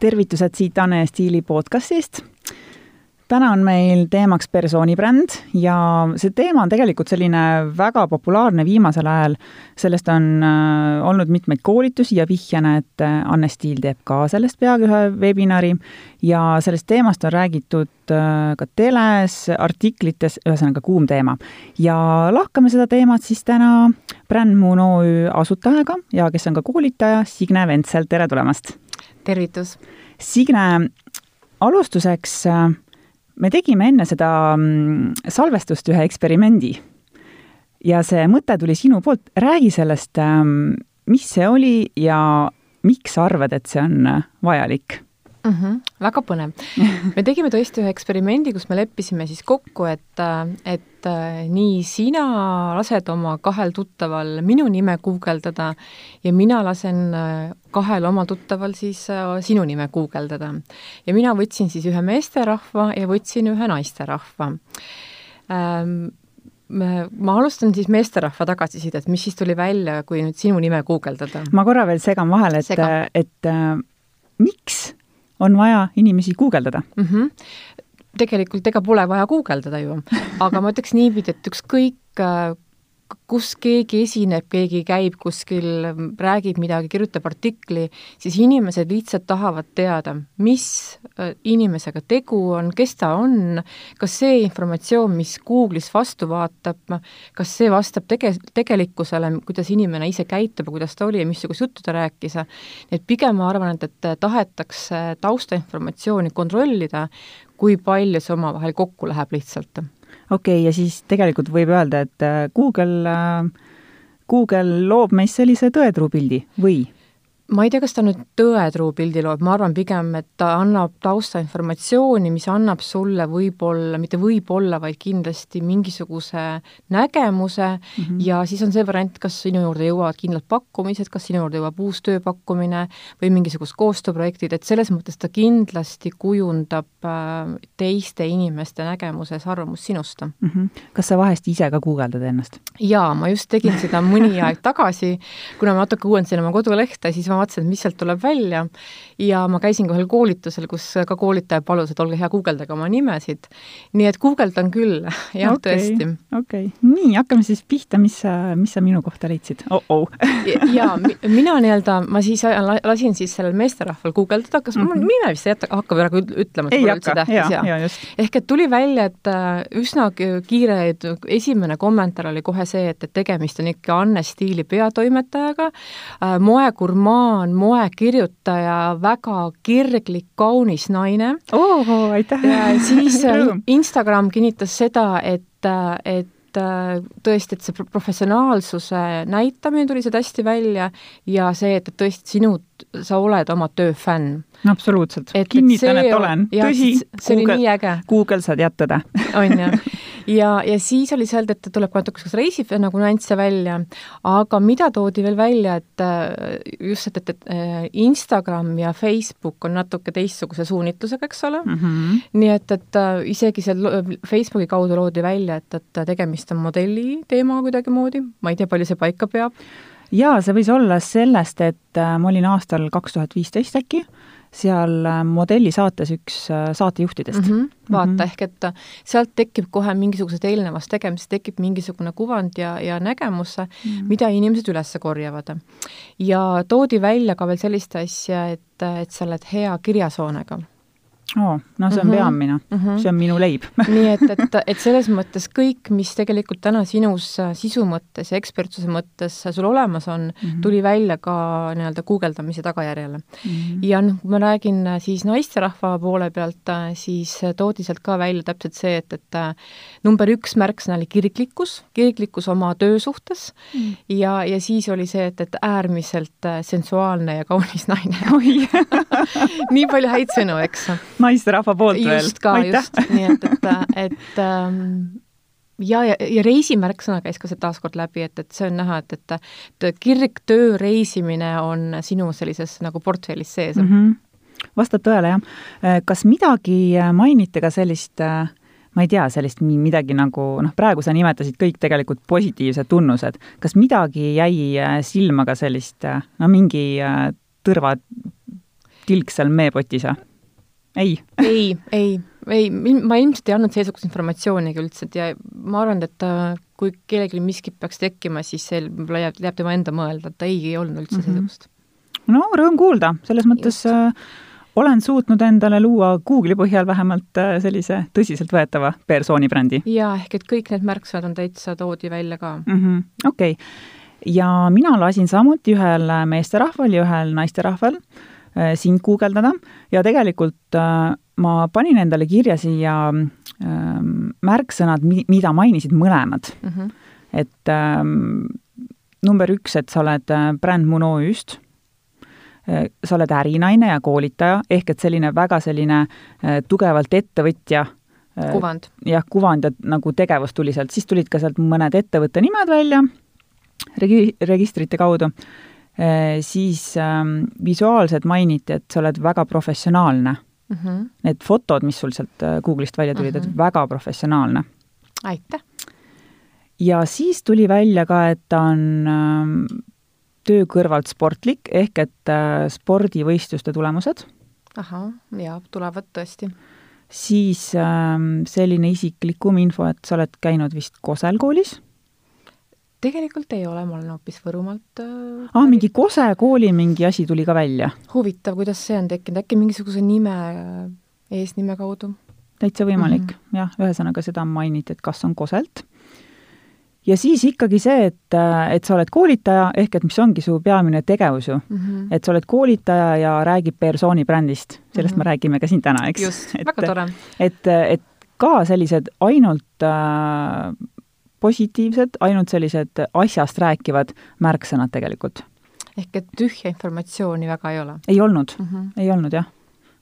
tervitused siit Anne Stiili podcastist. täna on meil teemaks persoonibränd ja see teema on tegelikult selline väga populaarne viimasel ajal. sellest on äh, olnud mitmeid koolitusi ja vihjan, et äh, Anne Stiil teeb ka sellest peagi ühe webinari ja sellest teemast on räägitud äh, ka teles, artiklites, ühesõnaga kuum teema. ja lahkame seda teemat siis täna Brand Moon OÜ asutajaga ja kes on ka koolitaja, Signe Ventsel, tere tulemast! Tervitus! Signe, alustuseks me tegime enne seda mm, salvestust ühe eksperimendi. Ja see mõte tuli sinu poolt, räägi sellest, ähm, mis see oli ja miks sa arvad, et see on vajalik mm? -hmm, väga põnev. me tegime tõesti ühe eksperimendi, kus me leppisime siis kokku, et, et äh, nii sina lased oma kahel tuttaval minu nime guugeldada ja mina lasen äh, kahel oma tuttaval siis äh, sinu nime guugeldada. ja mina võtsin siis ühe meesterahva ja võtsin ühe naisterahva ähm, ma alustan siis meesterahva tagasisidet, mis siis tuli välja, kui nüüd sinu nime guugeldada? ma korra veel segan vahele, et, et äh, miks on vaja inimesi guugeldada mm. -hmm tegelikult ega pole vaja guugeldada ju, aga ma ütleks niipidi, et ükskõik kus keegi esineb, keegi käib kuskil, räägib midagi, kirjutab artikli, siis inimesed lihtsalt tahavad teada, mis äh, inimesega tegu on, kes ta on, kas see informatsioon, mis Google'is vastu vaatab, kas see vastab tege-, tegelikkusele, kuidas inimene ise käitub ja kuidas ta oli ja missugust juttu ta rääkis, et pigem ma arvan, et, et tahetakse taustainformatsiooni kontrollida, kui palju see omavahel kokku läheb lihtsalt okei okay,, ja siis tegelikult võib öelda, et äh, Google, äh, Google loob meist sellise tõetruupildi või? Ma ei tea, kas ta nüüd tõetruu pildi loob, ma arvan pigem, et ta annab taustainformatsiooni, mis annab sulle võib-olla, mitte võib-olla, vaid kindlasti mingisuguse nägemuse mm -hmm. ja siis on see variant, kas sinu juurde jõuavad kindlad pakkumised, kas sinu juurde jõuab uus tööpakkumine või mingisugused koostööprojektid, et selles mõttes ta kindlasti kujundab äh, teiste inimeste nägemuses arvamust sinust mm. -hmm. kas sa vahest ise ka guugeldad ennast? jaa, ma just tegin seda mõni aeg tagasi, kuna ma natuke uuendasin oma kodulehte, siis ma ma vaatasin, et mis sealt tuleb välja ja ma käisin ka ühel koolitusel, kus ka koolitaja palus, et olge hea, guugeldage oma nimesid. nii et guugeldan küll, jah okay,, tõesti. okei okay., nii, hakkame siis pihta, mis sa, mis sa minu kohta leidsid oh? -oh. jaa, mina nii-öelda, ma siis lasin siis sellel meesterahval guugeldada, kas mm -hmm. mul nime vist ei jäta, hakka praegu ütlema, et pole üldse tähtis ja, ja. ehk et tuli välja, et äh, üsna kiire esimene kommentaar oli kohe see, et, et tegemist on ikka Anne Stiili peatoimetajaga, äh, moegurmaa on moekirjutaja, väga kirglik, kaunis naine. oo, aitäh! siis Instagram kinnitas seda, et, et tõesti, et see professionaalsuse näitamine tuli sealt hästi välja ja see, et, et tõesti sinu, sa oled oma töö fänn. absoluutselt, kinnitan, et olen. tõsi, Google, Google saad jätada. on ju ja, ja siis oli seal, et tuleb ka natuke reisi nagu nüansse välja, aga mida toodi veel välja, et äh, just, et, et, et äh, Instagram ja Facebook on natuke teistsuguse suunitlusega, eks ole? Mm, -hmm. nii et, et äh, isegi seal Facebooki kaudu loodi välja, et, et tegemist on modelli teemaga kuidagimoodi, ma ei tea, palju see paika peab. Jaa, see võis olla sellest, et ma olin aastal kaks tuhat viisteist äkki seal äh, modellisaates üks äh, saatejuhtidest mm. -hmm. vaata mm, -hmm. ehk et äh, sealt tekib kohe mingisugused eelnevast tegemisest, tekib mingisugune kuvand ja, ja nägemus mm, -hmm. mida inimesed üles korjavad. ja toodi välja ka veel sellist asja, et, et sa oled hea kirjasoonega oo, no see on mm -hmm. peamine mm, -hmm. see on minu leib nii et, et, et selles mõttes kõik, mis tegelikult täna sinus sisu mõttes ja ekspertsuse mõttes sul olemas on mm, -hmm. tuli välja ka nii-öelda guugeldamise tagajärjel mm. -hmm. ja noh, kui ma räägin siis naisterahva poole pealt, siis toodi sealt ka välja täpselt see, et, et number üks märksõna oli kirglikkus, kirglikkus oma töö suhtes mm -hmm. ja, ja siis oli see, et, et äärmiselt sensuaalne ja kaunis naine nii palju häid sõnu, eks naisterahva poolt just veel. just ka, just, nii et, et, et ähm, ja, ja, ja reisimärksõna käis ka see taaskord läbi, et, et see on näha, et, et, et kirgtöö reisimine on sinu sellises nagu portfellis sees mm. -hmm. vastab tõele, jah. Äh, kas midagi äh, mainiti ka sellist äh, ma ei tea, sellist midagi nagu noh, praegu sa nimetasid kõik tegelikult positiivsed tunnused, kas midagi jäi silma ka sellist no mingi tõrva tilk seal meepotis või? Ei. Ei, ei, ei, ma ilmselt ei andnud seesugust informatsioonigi üldse, ja ma arvan, et äh, kui kellelgi miskit peaks tekkima, siis see võib-olla jääb, jääb tema enda mõelda, et ei, ei olnud üldse mm -hmm. seesugust. no rõõm kuulda, selles mõttes äh, olen suutnud endale luua Google'i põhjal vähemalt äh, sellise tõsiseltvõetava persooni brändi. jaa, ehk et kõik need märksõnad on täitsa, toodi välja ka. -hmm.. okei. Ja mina lasin samuti ühel meesterahval ja ühel naisterahval sind guugeldada ja tegelikult äh, ma panin endale kirja siia äh, märksõnad, mida mainisid mõlemad mm. -hmm. et äh, number üks, et sa oled äh, bränd Munoööst Äh, sa oled ärinaine ja koolitaja, ehk et selline väga selline äh, tugevalt ettevõtja äh, kuvand. jah, kuvand ja nagu tegevus tuli sealt, siis tulid ka sealt mõned ettevõtte nimed välja regi-, registrite kaudu, siis ähm, visuaalselt mainiti, et sa oled väga professionaalne mm. -hmm. Need fotod, mis sul sealt Google'ist välja tulid mm, -hmm. et väga professionaalne. aitäh! ja siis tuli välja ka, et ta on ähm, töö kõrvalt sportlik, ehk et äh, spordivõistluste tulemused. ahah, jaa, tulevad tõesti. siis ähm, selline isiklikum info, et sa oled käinud vist Kosel koolis? Tegelikult ei ole, ma olen hoopis Võrumaalt äh, ah, mingi Kose kooli mingi asi tuli ka välja? huvitav, kuidas see on tekkinud, äkki mingisuguse nime, eesnime kaudu? täitsa võimalik mm, -hmm. jah, ühesõnaga seda mainiti, et kas on Koselt ja siis ikkagi see, et, et sa oled koolitaja, ehk et mis ongi su peamine tegevus ju mm. -hmm. et sa oled koolitaja ja räägib persooni brändist, sellest mm -hmm. me räägime ka siin täna, eks. just, väga tore. et, et ka sellised ainult äh, positiivsed, ainult sellised asjast rääkivad märksõnad tegelikult. ehk et tühja informatsiooni väga ei ole? ei olnud mm, -hmm. ei olnud jah.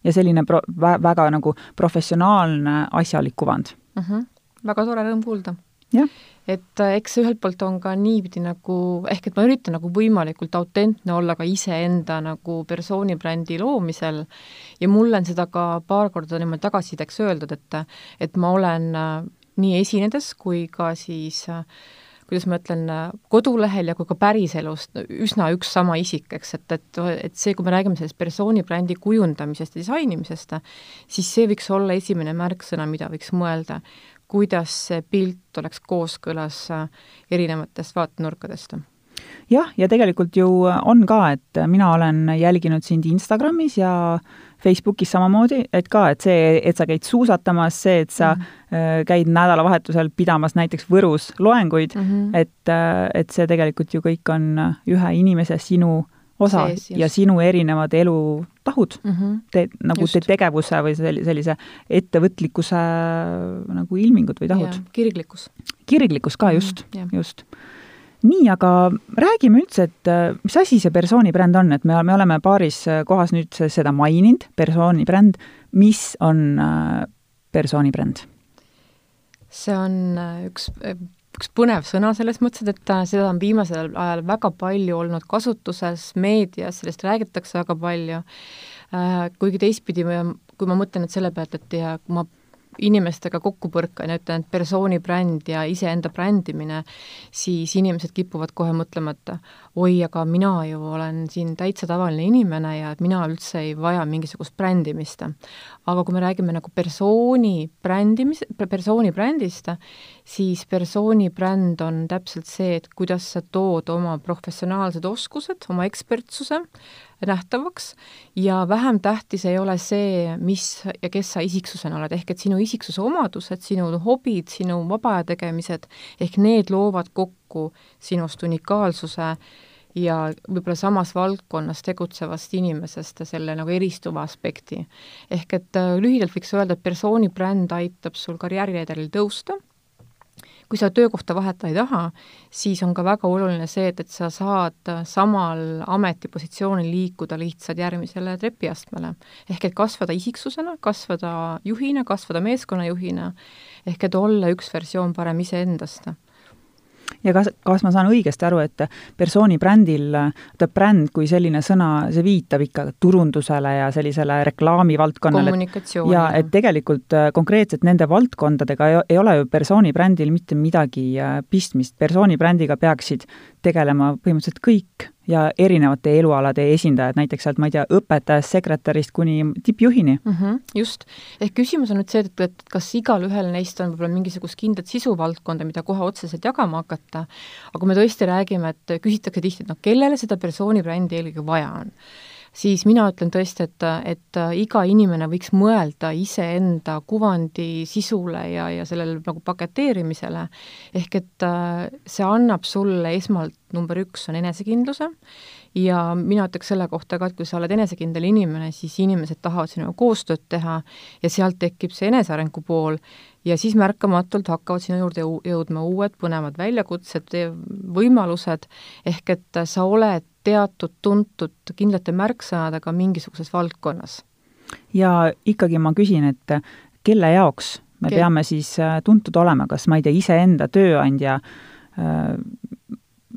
ja selline pro-, vä-, väga nagu professionaalne asjalik kuvand mm. -hmm. väga tore, rõõm kuulda. et äh, eks see ühelt poolt on ka niipidi nagu, ehk et ma üritan nagu võimalikult autentne olla ka iseenda nagu persooni brändi loomisel ja mulle on seda ka paar korda niimoodi tagasisideks öeldud, et et ma olen äh, nii esinedes kui ka siis äh, kuidas ma ütlen, kodulehel ja kui ka päriselus üsna üks sama isik, eks, et, et, et see, kui me räägime sellest persooni brändi kujundamisest ja disainimisest, siis see võiks olla esimene märksõna, mida võiks mõelda kuidas see pilt oleks kooskõlas äh, erinevatest vaatenurkadest. Jah, ja tegelikult ju on ka, et mina olen jälginud sind Instagramis ja Facebookis samamoodi, et ka, et see, et sa käid suusatamas, see, et sa mm. käid nädalavahetusel pidamas näiteks Võrus loenguid mm, -hmm. et, äh, et see tegelikult ju kõik on ühe inimese, sinu osa Sees, ja sinu erinevad elutahud mm, -hmm. te, nagu te tegevuse või sellise, sellise ettevõtlikkuse nagu ilmingud või tahud. kirglikkus. kirglikkus ka, just mm, -hmm. just. Nii, aga räägime üldse, et äh, mis asi see persooni bränd on, et me, me oleme paaris äh, kohas nüüd seda maininud, persooni bränd, mis on äh, persooni bränd? see on üks üks põnev sõna selles mõttes, et, seda on viimasel ajal väga palju olnud kasutuses, meedias, sellest räägitakse väga palju, kuigi teistpidi, kui ma mõtlen nüüd selle pealt, et ja kui ma inimestega kokku põrkan ja ütlen, et persooni bränd ja iseenda brändimine, siis inimesed kipuvad kohe mõtlema, et oi, aga mina ju olen siin täitsa tavaline inimene ja et mina üldse ei vaja mingisugust brändimist. aga kui me räägime nagu persooni brändimis, persooni brändist, siis persooni bränd on täpselt see, et kuidas sa tood oma professionaalsed oskused, oma ekspertsuse nähtavaks ja vähem tähtis ei ole see, mis ja kes sa isiksusena oled, ehk et sinu isiksuse omadused, sinu hobid, sinu vaba aja tegemised, ehk need loovad kokku sinust unikaalsuse ja võib-olla samas valdkonnas tegutsevast inimesest ja selle nagu eristuva aspekti. ehk et äh, lühidalt võiks öelda, et persooni bränd aitab sul karjääriredelil tõusta kui sa töökohta vahetada ei taha, siis on ka väga oluline see, et, et sa saad samal ametipositsioonil liikuda lihtsalt järgmisele trepiastmele. ehk et kasvada isiksusena, kasvada juhina, kasvada meeskonnajuhina, ehk et olla üks versioon parem iseendast ja kas, kas ma saan õigesti aru, et persooni brändil, vaata bränd kui selline sõna, see viitab ikka turundusele ja sellisele reklaamivaldkonnale. ja et tegelikult äh, konkreetselt nende valdkondadega ei, ei ole ju persooni brändil mitte midagi äh, pistmist, persooni brändiga peaksid tegelema põhimõtteliselt kõik ja erinevate elualade esindajad, näiteks sealt, ma ei tea, õpetajast, sekretärist kuni tippjuhini mm. -hmm, just. ehk küsimus on nüüd see, et, et kas igalühel neist on võib-olla mingisugust kindlat sisuvaldkonda, mida kohe otseselt jagama hakata, aga kui me tõesti räägime, et küsitakse tihti, et noh, kellele seda persoonibrändi eelkõige vaja on siis mina ütlen tõesti, et, et iga inimene võiks mõelda iseenda kuvandi sisule ja, ja sellele nagu paketeerimisele, ehk et äh, see annab sulle esmalt, number üks on enesekindluse, ja mina ütleks selle kohta ka, et kui sa oled enesekindel inimene, siis inimesed tahavad sinuga koostööd teha ja sealt tekib see enesearengu pool. Ja siis märkamatult hakkavad sinu juurde jõudma uued põnevad väljakutsed, võimalused, ehk et sa oled teatud tuntud kindlate märksõnadega mingisuguses valdkonnas. ja ikkagi ma küsin, et kelle jaoks me Kel... peame siis äh, tuntud olema, kas ma ei tea, iseenda tööandja äh,,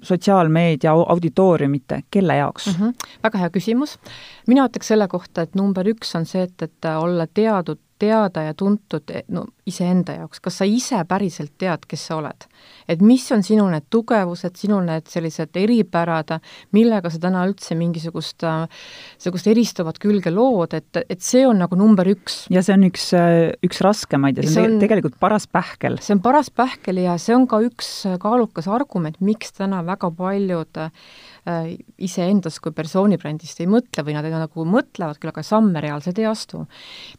sotsiaalmeedia auditooriumite, kelle jaoks mm? -hmm. väga hea küsimus. mina ütleks selle kohta, et number üks on see, et, et olla teadud teada ja tuntud no iseenda jaoks, kas sa ise päriselt tead, kes sa oled? et mis on sinu need tugevused, sinu need sellised eripärad, millega sa täna üldse mingisugust, niisugust eristuvat külge lood, et, et see on nagu number üks. ja see on üks, üks raskemaid ja see, see on tegelikult paras pähkel. see on paras pähkel ja see on ka üks kaalukas argument, miks täna väga paljud äh, Äh, iseendast kui persoonibrändist ei mõtle või nad nagu mõtlevad küll, aga samme reaalselt ei astu.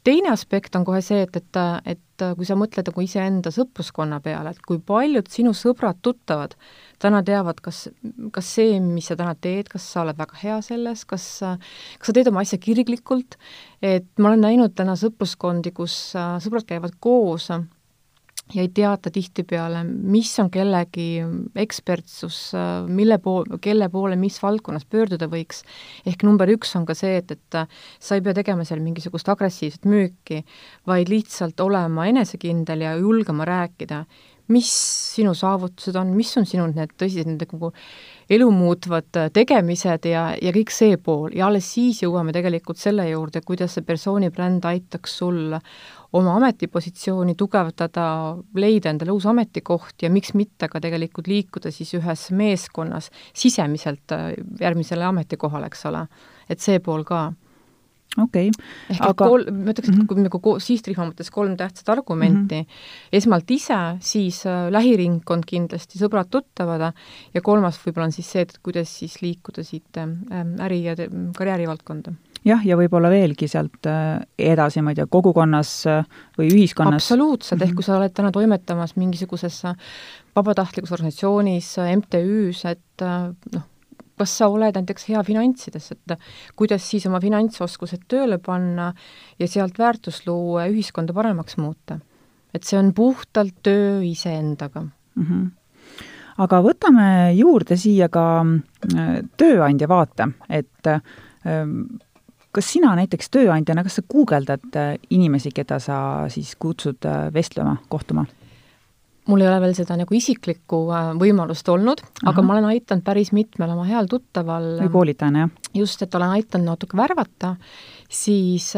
teine aspekt on kohe see, et, et, et kui sa mõtled nagu iseenda sõpruskonna peale, et kui paljud sinu sõbrad-tuttavad täna teavad, kas, kas see, mis sa täna teed, kas sa oled väga hea selles, kas, kas sa teed oma asja kirglikult, et ma olen näinud täna sõpruskondi, kus äh, sõbrad käivad koos ja ei teata tihtipeale, mis on kellegi ekspertsus, mille pool, kelle poole mis valdkonnas pöörduda võiks. ehk number üks on ka see, et, et sa ei pea tegema seal mingisugust agressiivset müüki, vaid lihtsalt olema enesekindel ja julgema rääkida, mis sinu saavutused on, mis on sinu need tõsised, need nagu elumuutvad tegemised ja, ja kõik see pool ja alles siis jõuame tegelikult selle juurde, kuidas see persooni bränd aitaks sul oma ametipositsiooni tugevdada, leida endale uus ametikoht ja miks mitte ka tegelikult liikuda siis ühes meeskonnas sisemiselt äh, järgmisele ametikohale, eks ole. et see pool ka okei okay., aga... et kol-, ma ütleks, et mm -hmm. kui nagu sihtrühma mõttes kolm tähtsat argumenti mm, -hmm. esmalt ise, siis äh, lähiringkond kindlasti, sõbrad-tuttavad ja kolmas võib-olla on siis see, et kuidas siis liikuda siit äh, äri- ja karjäärivaldkonda jah, ja võib-olla veelgi sealt äh, edasi, ma ei tea, kogukonnas äh, või ühiskonnas. absoluutselt, ehk mhm. kui sa oled täna toimetamas mingisuguses vabatahtlikus organisatsioonis, MTÜ-s, et äh, noh, kas sa oled näiteks hea finantsides, et kuidas siis oma finantsoskused tööle panna ja sealt väärtust luua ja ühiskonda paremaks muuta. et see on puhtalt töö iseendaga mm. -hmm aga võtame juurde siia ka tööandja vaate, et kas sina näiteks tööandjana, kas sa guugeldad äh, inimesi, keda sa siis kutsud äh, vestlema, kohtuma? mul ei ole veel seda nagu isiklikku äh, võimalust olnud, aga ma olen aidanud päris mitmel oma heal tuttaval või koolitajana, jah? just, et olen aidanud natuke värvata, siis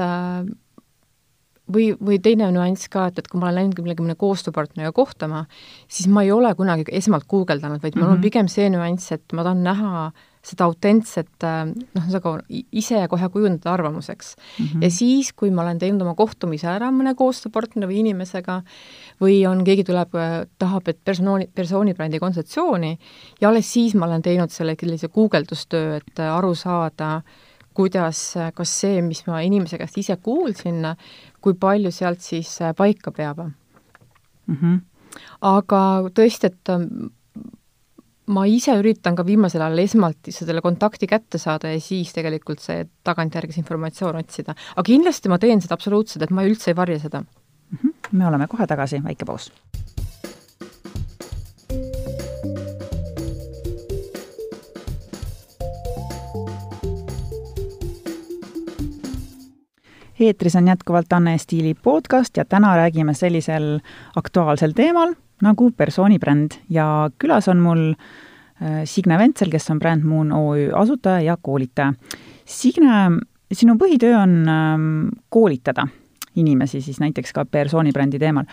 või, või teine nüanss ka, et, et kui ma olen läinud millegi mõne koostööpartneriga kohtuma, siis ma ei ole kunagi esmalt guugeldanud, vaid mul mm -hmm. on mhm. pigem see nüanss, et ma tahan näha äh, seda autentset äh, noh, ühesõnaga ise kohe kujundada arvamuseks mm. -hmm. ja siis, kui ma olen teinud oma kohtumise ära mõne koostööpartneri või inimesega või on, keegi tuleb, äh, tahab, et persooni, persoonibrändi kontseptsiooni ja alles siis ma olen teinud selle sellise guugeldustöö, et äh, aru saada, kuidas, kas see, mis ma inimese käest ise kuulsin, kui palju sealt siis paika peab mm. -hmm. aga tõesti, et ma ise üritan ka viimasel ajal esmalt selle kontakti kätte saada ja siis tegelikult see tagantjärgi see informatsioon otsida. aga kindlasti ma teen seda absoluutselt, et ma üldse ei varja seda mm. -hmm. me oleme kohe tagasi, väike paus. eetris on jätkuvalt Anne Stiili podcast ja täna räägime sellisel aktuaalsel teemal nagu persoonibränd ja külas on mul äh, Signe Ventsel, kes on Brand Moon OÜ asutaja ja koolitaja. Signe, sinu põhitöö on ähm, koolitada inimesi siis näiteks ka persoonibrändi teemal.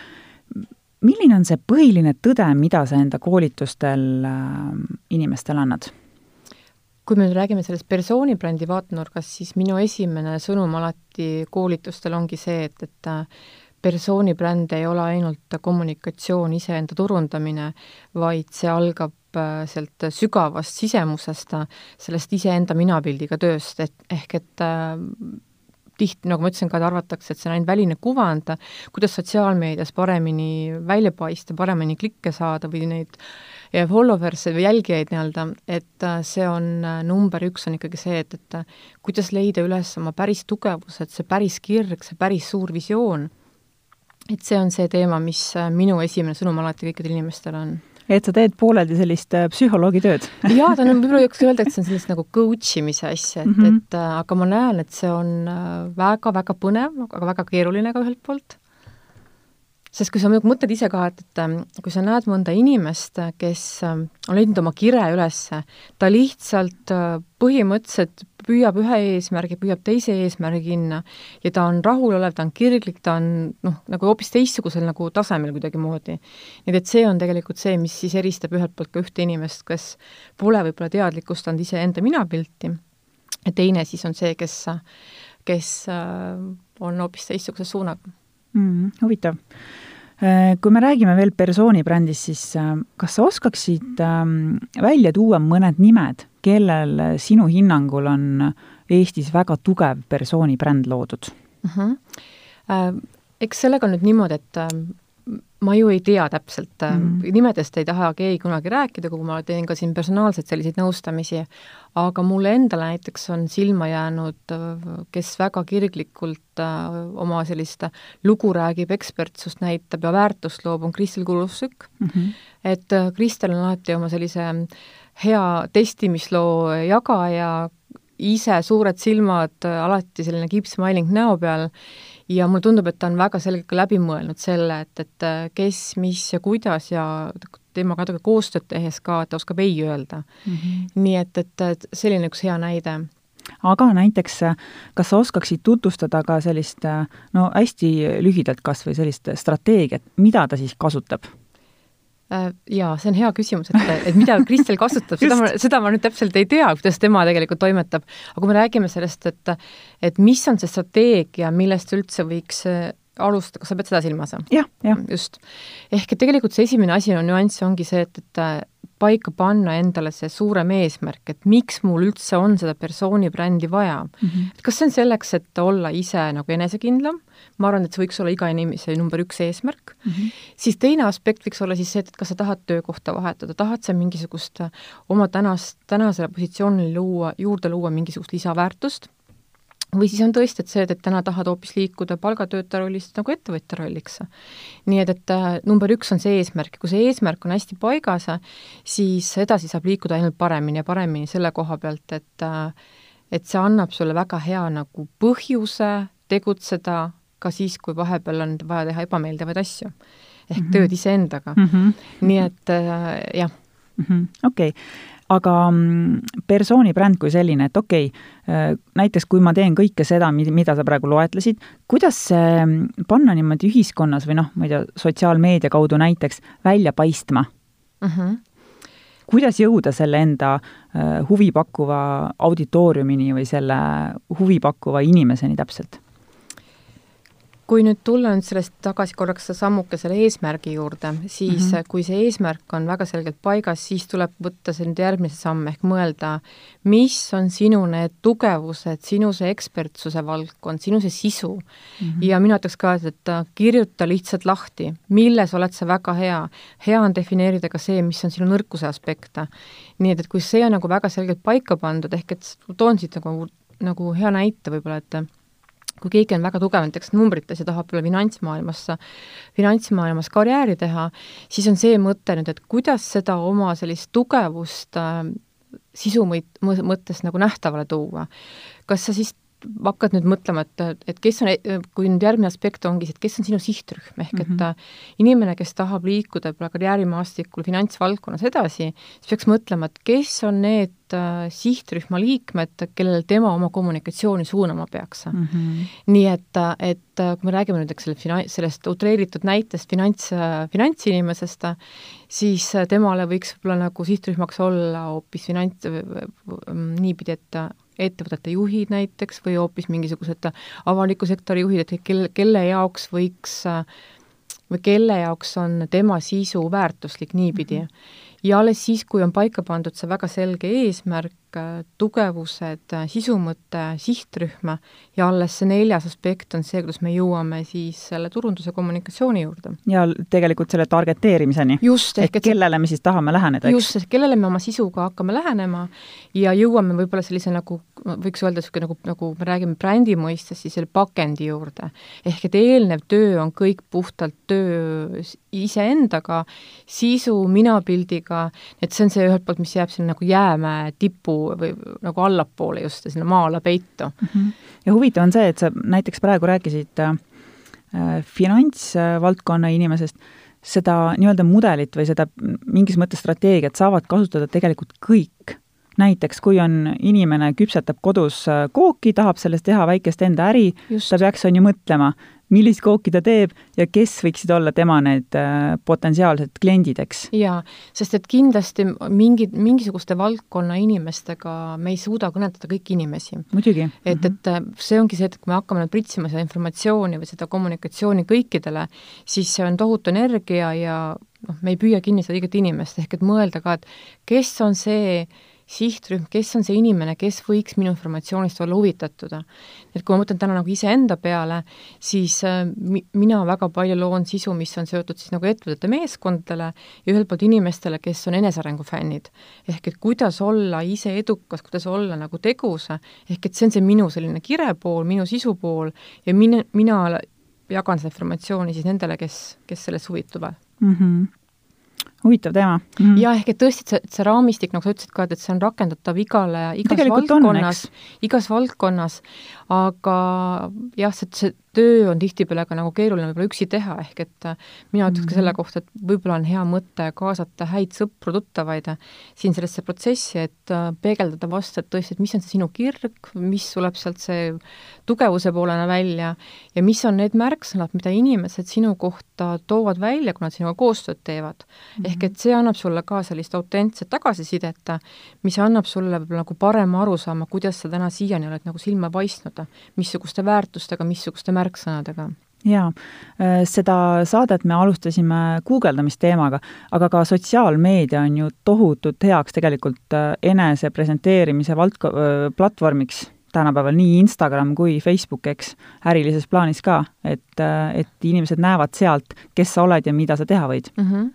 milline on see põhiline tõde, mida sa enda koolitustel äh, inimestele annad? kui me nüüd räägime sellest persoonibrändi vaatenurgast, siis minu esimene sõnum alati koolitustel ongi see, et, et äh, persoonibränd ei ole ainult kommunikatsioon, iseenda turundamine, vaid see algab äh, sealt sügavast sisemusest, sellest iseenda minapildiga tööst, et ehk et äh, tihti, nagu ma ütlesin ka, et arvatakse, et see on ainult väline kuvand, kuidas sotsiaalmeedias paremini välja paista, paremini klikke saada või neid followers'e või jälgijaid nii-öelda, et äh, see on, äh, number üks on ikkagi see, et, et kuidas leida üles oma päris tugevused, see päris kirg, see päris suur visioon, et see on see teema, mis minu esimene sõnum alati kõikidele inimestele on. Et sa teed pooleldi sellist psühholoogi tööd. Jaa, ta on, võib-olla võiks öelda, et see on sellist nagu coach imise asja, et mm, -hmm. et aga ma näen, et see on väga-väga põnev, aga väga keeruline ka ühelt poolt. Sest kui sa mõtled ise ka, et, et ähm, kui sa näed mõnda inimest, kes ähm, on leidnud oma kire üles, ta lihtsalt äh, põhimõtteliselt püüab ühe eesmärgi, püüab teise eesmärgina ja ta on rahulolev, ta on kirglik, ta on noh, nagu hoopis teistsugusel nagu tasemel kuidagimoodi. nii et see on tegelikult see, mis siis eristab ühelt poolt ka ühte inimest, kes pole võib-olla teadlikustanud iseenda minapilti, ja teine siis on see, kes, kes äh, on hoopis teistsuguse suunaga mm,. huvitav. Äh, kui me räägime veel persooni brändist, siis äh, kas sa oskaksid ähm, välja tuua mõned nimed, kellel sinu hinnangul on Eestis väga tugev persooni bränd loodud uh? Mhm. Äh, -huh. Eks sellega on nüüd niimoodi, et ma ju ei tea täpselt mm, -hmm. nimedest ei taha keegi kunagi rääkida, kui ma teen ka siin personaalselt selliseid nõustamisi, aga mulle endale näiteks on silma jäänud, kes väga kirglikult äh, oma sellist lugu räägib, ekspertsust näitab ja väärtust loob, on Kristel Kulusük mm. -hmm. et äh, Kristel on alati oma sellise hea testimisloo jagaja, ise suured silmad, alati selline keep smiling näo peal ja mulle tundub, et ta on väga selgelt ka läbi mõelnud selle, et, et äh, kes, mis ja kuidas ja temaga natuke koostööd tehes ka, et ta oskab ei öelda mm. -hmm. nii et, et, et selline üks hea näide aga näiteks, kas sa oskaksid tutvustada ka sellist no hästi lühidalt kas või sellist strateegiat, mida ta siis kasutab? Äh, jaa, see on hea küsimus, et, et mida Kristel kasutab, seda ma, seda ma nüüd täpselt ei tea, kuidas tema tegelikult toimetab. aga kui me räägime sellest, et et mis on see strateegia, millest üldse võiks äh, alustada, kas sa pead seda silmas? jah, jah. just. ehk et tegelikult see esimene asi on nüanss, ongi see, et, et paika panna endale see suurem eesmärk, et miks mul üldse on seda persooni brändi vaja mm. -hmm. et kas see on selleks, et olla ise nagu enesekindlam, ma arvan, et see võiks olla iga inimese number üks eesmärk mm, -hmm. siis teine aspekt võiks olla siis see, et kas sa tahad töökohta vahetada, tahad sa mingisugust oma tänast, tänasele positsioonile luua, juurde luua mingisugust lisaväärtust või siis on tõesti, et see, et täna tahad hoopis liikuda palgatöötaja rollist nagu ettevõtja rolliks. nii et, et äh, number üks on see eesmärk kui see eesmärk on hästi paigas, siis edasi saab liikuda ainult paremini ja paremini selle koha pealt, et äh, et see annab sulle väga hea nagu põhjuse tegutseda ka siis, kui vahepeal on vaja teha ebameeldivaid asju. ehk mm -hmm. tööd iseendaga mm. -hmm. nii et äh, jah mm -hmm.. okei okay aga mm, persooni bränd kui selline, et okei okay,, äh, näiteks kui ma teen kõike seda, mida sa praegu loetlesid, kuidas see mm, panna niimoodi ühiskonnas või noh, ma ei tea, sotsiaalmeedia kaudu näiteks välja paistma? Mhm. -huh kuidas jõuda selle enda äh, huvipakkuva auditooriumini või selle huvipakkuva inimeseni täpselt? Kui nüüd tulla nüüd sellest tagasi korraks sammuke selle eesmärgi juurde, siis mm -hmm. kui see eesmärk on väga selgelt paigas, siis tuleb võtta see nüüd järgmise samm ehk mõelda, mis on sinu need tugevused, sinu see ekspertsuse valdkond, sinu see sisu mm. -hmm. ja mina ütleks ka, et, et kirjuta lihtsalt lahti, milles oled sa väga hea. hea on defineerida ka see, mis on sinu nõrkuse aspekte. nii et, et kui see on nagu väga selgelt paika pandud, ehk et toon siit nagu, nagu hea näite võib-olla, et kui keegi on väga tugev näiteks numbrites ja tahab võib-olla finantsmaailmas, finantsmaailmas karjääri teha, siis on see mõte nüüd, et kuidas seda oma sellist tugevust äh, sisu mõttes nagu nähtavale tuua. kas sa siis hakkad nüüd mõtlema, et, et kes on, kui nüüd järgmine aspekt ongi see, et kes on sinu sihtrühm, ehk et mm -hmm. inimene, kes tahab liikuda võib-olla karjäärimaastikul finantsvaldkonnas edasi, siis peaks mõtlema, et kes on need äh, sihtrühma liikmed, kellele tema oma kommunikatsiooni suunama peaks mm. -hmm. nii et, et kui me räägime nüüd, eks selle fina-, sellest utreeritud näitest finants, finantsinimesest, siis temale võiks võib-olla nagu sihtrühmaks olla hoopis finants, niipidi, et ettevõtete juhid näiteks või hoopis mingisugused avaliku sektori juhid, et kelle, kelle jaoks võiks või kelle jaoks on tema sisu väärtuslik niipidi mm. -hmm ja alles siis, kui on paika pandud see väga selge eesmärk, tugevused, sisumõte, sihtrühm ja alles see neljas aspekt on see, kuidas me jõuame siis selle turunduse kommunikatsiooni juurde. ja tegelikult selle targeteerimiseni. et, et kellele me siis tahame läheneda, eks? just, et kellele me oma sisuga hakkame lähenema ja jõuame võib-olla sellise nagu, võiks öelda niisugune nagu, nagu me räägime brändi mõistes, siis selle pakendi juurde. ehk et eelnev töö on kõik puhtalt töö iseendaga, sisu, minapildiga, et see on see ühelt poolt, mis jääb sinna nagu jäämäe tipu või nagu allapoole just, sinna maa alla peitu mm. -hmm. ja huvitav on see, et sa näiteks praegu rääkisid äh, finantsvaldkonna inimesest, seda nii-öelda mudelit või seda mingis mõttes strateegiat saavad kasutada tegelikult kõik näiteks kui on inimene, küpsetab kodus äh, kooki, tahab sellest teha väikest enda äri, ta peaks, on ju, mõtlema, millist kooki ta teeb ja kes võiksid olla tema need äh, potentsiaalsed kliendid, eks? jaa, sest et kindlasti mingid, mingisuguste valdkonna inimestega me ei suuda kõnetada kõiki inimesi. muidugi. et, mhm. et äh, see ongi see, et kui me hakkame nüüd pritsima seda informatsiooni või seda kommunikatsiooni kõikidele, siis see on tohutu energia ja noh, me ei püüa kinni seda õiget inimest, ehk et mõelda ka, et kes on see, sihtrühm, kes on see inimene, kes võiks minu informatsioonist olla huvitatud. et kui ma mõtlen täna nagu iseenda peale, siis äh, mi-, mina väga palju loon sisu, mis on seotud siis nagu ettevõtete meeskondadele ja ühelt poolt inimestele, kes on enesearengu fännid. ehk et kuidas olla ise edukas, kuidas olla nagu tegus, ehk et see on see minu selline kirepool, minu sisupool ja mine, mina jagan seda informatsiooni siis nendele, kes, kes sellest huvituvad mm. -hmm huvitav teema mm. -hmm. jah, ehk et tõesti, et see, see raamistik, nagu sa ütlesid ka, et, et see on rakendatav igale, igas Tegelikult valdkonnas, igas valdkonnas, aga jah, see, see töö on tihtipeale ka nagu keeruline võib-olla üksi teha, ehk et mina ütleks ka selle mhm. kohta, et võib-olla on hea mõte kaasata häid sõpru, tuttavaid siin sellesse protsessi, et äh, peegeldada vastu, et tõesti, et mis on see sinu kirg, mis tuleb sealt see tugevuse poolena välja ja mis on need märksõnad, mida inimesed sinu kohta toovad välja, kui nad sinuga koostööd teevad mm. -hmm. ehk et see annab sulle ka sellist autentset tagasisidet, mis annab sulle võib-olla nagu parema arusaama, kuidas sa täna siiani oled nagu silma paistnud, missuguste väärtustega, missuguste märksõnadega. Jaa, äh, seda saadet me alustasime guugeldamisteemaga, aga ka sotsiaalmeedia on ju tohutult heaks tegelikult äh, enese presenteerimise valdko-, äh, platvormiks tänapäeval, nii Instagram kui Facebook, eks, ärilises plaanis ka, et, et inimesed näevad sealt, kes sa oled ja mida sa teha võid. Mm. -hmm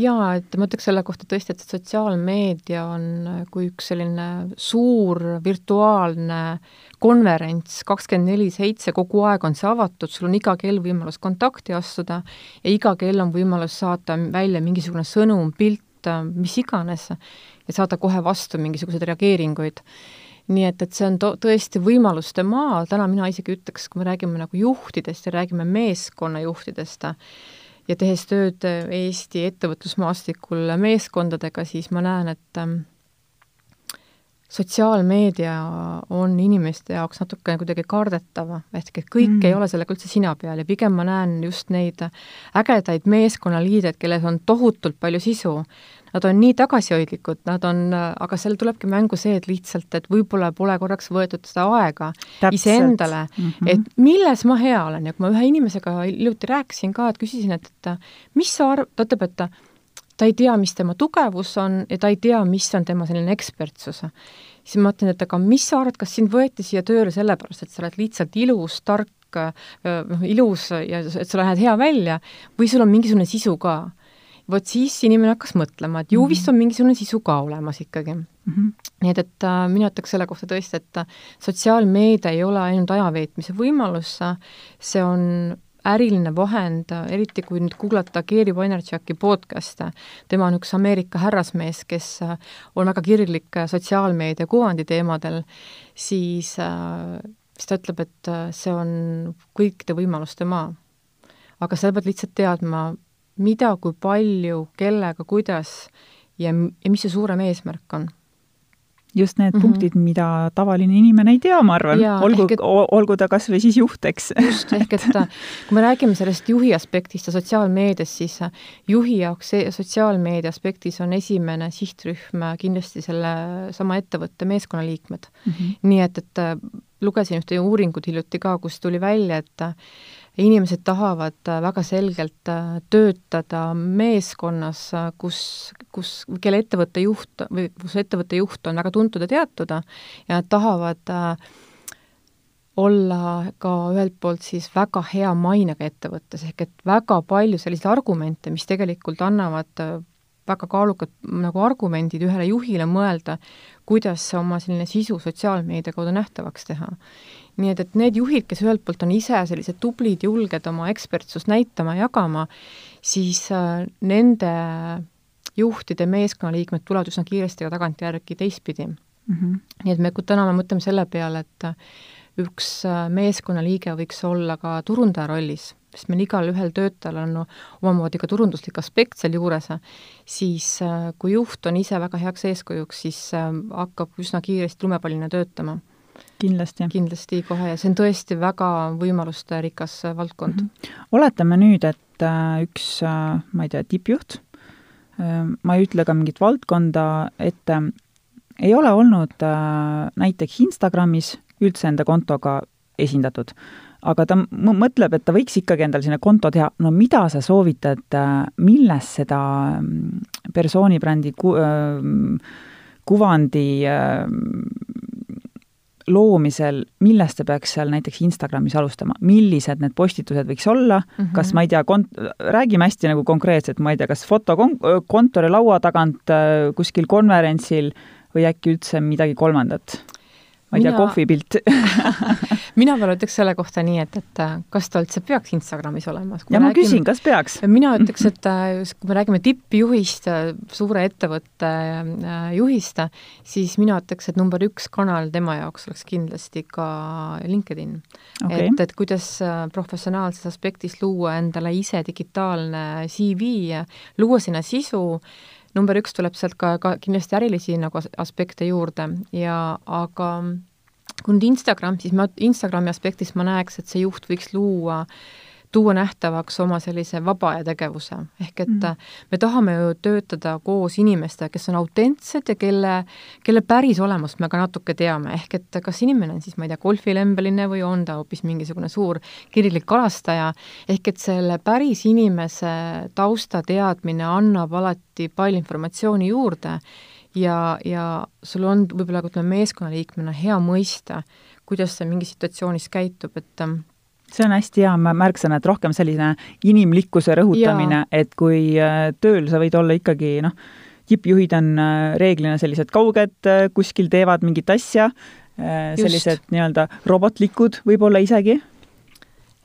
jaa, et ma ütleks selle kohta tõesti, et sotsiaalmeedia on kui üks selline suur virtuaalne konverents, kakskümmend neli seitse, kogu aeg on see avatud, sul on iga kell võimalus kontakti astuda ja iga kell on võimalus saata välja mingisugune sõnum, pilt, mis iganes, ja saada kohe vastu mingisuguseid reageeringuid. Nii et, et see on to-, tõesti võimaluste maa, täna mina isegi ütleks, kui me räägime nagu juhtidest ja räägime meeskonnajuhtidest, ja tehes tööd Eesti ettevõtlusmaastikul meeskondadega, siis ma näen, et ähm, sotsiaalmeedia on inimeste jaoks natukene kuidagi kardetav, ehk et kõik mm. ei ole sellega üldse sina peal ja pigem ma näen just neid ägedaid meeskonnaliideid, kellel on tohutult palju sisu, nad on nii tagasihoidlikud, nad on, aga seal tulebki mängu see, et lihtsalt, et võib-olla pole korraks võetud seda aega iseendale mm, -hmm. et milles ma hea olen ja kui ma ühe inimesega hiljuti rääkisin ka, et küsisin, et, et mis sa arv-, ta ütleb, et ta, ta ei tea, mis tema tugevus on ja ta ei tea, mis on tema selline ekspertsus. siis ma mõtlen, et aga mis sa arvad, kas sind võeti siia tööle sellepärast, et sa oled lihtsalt ilus, tark, noh, ilus ja et sa lähed hea välja või sul on mingisugune sisu ka vot siis inimene hakkas mõtlema, et ju vist mhm. on mingisugune sisu ka olemas ikkagi mm. -hmm. nii et, et äh, mina ütleks selle kohta tõesti, et äh, sotsiaalmeedia ei ole ainult aja veetmise võimalus, see on äriline vahend, eriti kui nüüd kuulata Gary Vaynerchuki podcast'e, tema on üks Ameerika härrasmees, kes äh, on väga kirglik sotsiaalmeedia kuvandi teemadel, siis siis ta ütleb, et äh, see on kõikide võimaluste maa. aga sa pead lihtsalt teadma, mida, kui palju, kellega, kuidas ja, ja mis see suurem eesmärk on just need mm -hmm. punktid, mida tavaline inimene ei tea, ma arvan, olgu, et... olgu ta kas või siis juht, eks. just, ehk et kui me räägime sellest juhi aspektist ja sotsiaalmeediast, siis juhi jaoks see sotsiaalmeedia aspektis on esimene sihtrühm kindlasti selle sama ettevõtte meeskonnaliikmed mm. -hmm. nii et, et lugesin ühte uuringut hiljuti ka, kus tuli välja, et inimesed tahavad äh, väga selgelt äh, töötada meeskonnas, äh, kus, kus, kelle ettevõtte juht või kus ettevõtte juht on väga tuntud ja teatud ja nad tahavad olla ka ühelt poolt siis väga hea mainega ettevõttes, ehk et väga palju selliseid argumente, mis tegelikult annavad väga kaalukad nagu argumendid ühele juhile mõelda, kuidas oma selline sisu sotsiaalmeedia kaudu nähtavaks teha nii et, et need juhid, kes ühelt poolt on ise sellised tublid, julged oma ekspertsust näitama, jagama, siis äh, nende juhtide meeskonnaliikmed tulevad üsna kiiresti ka tagantjärgi teistpidi mm. -hmm. nii et me, täna me mõtleme selle peale, et üks äh, meeskonnaliige võiks olla ka turundaja rollis, sest meil igalühel töötajal on no, omamoodi ka turunduslik aspekt sealjuures, siis äh, kui juht on ise väga heaks eeskujuks, siis äh, hakkab üsna kiiresti lumepallina töötama kindlasti. kindlasti kohe ja see on tõesti väga võimalusterikas valdkond mm. -hmm. oletame nüüd, et äh, üks, äh, ma ei tea, tippjuht, äh, ma ei ütle ka mingit valdkonda ette, ei ole olnud näiteks Instagramis üldse enda kontoga esindatud, aga ta mõtleb, et ta võiks ikkagi endale sinna konto teha, no mida sa soovitad, milles seda mm, persoonibrändi ku-, kuvandi loomisel, millest ta peaks seal näiteks Instagramis alustama, millised need postitused võiks olla mm, -hmm. kas ma ei tea, kont-, räägime hästi nagu konkreetselt, ma ei tea, kas foto kon-, kontorilaua tagant äh, kuskil konverentsil või äkki üldse midagi kolmandat? Ma ei mina... tea, kohvipilt mina veel ütleks selle kohta nii, et, et äh, kas ta üldse peaks Instagramis olema? ja ma räägime, küsin, kas peaks? mina ütleks, et äh, kui me räägime tippjuhist, äh, suure ettevõtte juhist, siis mina ütleks, et number üks kanal tema jaoks oleks kindlasti ka LinkedIn okay.. et, et kuidas professionaalses aspektis luua endale ise digitaalne CV, luua sinna sisu, number üks tuleb sealt ka, ka kindlasti ärilisi nagu aspekte juurde ja aga kui nüüd Instagram, siis ma Instagrami aspektist ma näeks, et see juht võiks luua äh, tuua nähtavaks oma sellise vaba aja tegevuse. ehk et mm. me tahame ju töötada koos inimestega, kes on autentsed ja kelle, kelle päris olemust me ka natuke teame, ehk et kas inimene on siis, ma ei tea, golfilembeline või on ta hoopis mingisugune suur kirglik kalastaja, ehk et selle päris inimese taustateadmine annab alati palju informatsiooni juurde ja, ja sul on võib-olla, ütleme, meeskonnaliikmena hea mõista, kuidas ta mingis situatsioonis käitub, et see on hästi hea märksõna, et rohkem selline inimlikkuse rõhutamine, et kui äh, tööl sa võid olla ikkagi noh, tippjuhid on äh, reeglina sellised kauged, äh, kuskil teevad mingit asja, sellised nii-öelda robotlikud võib-olla isegi.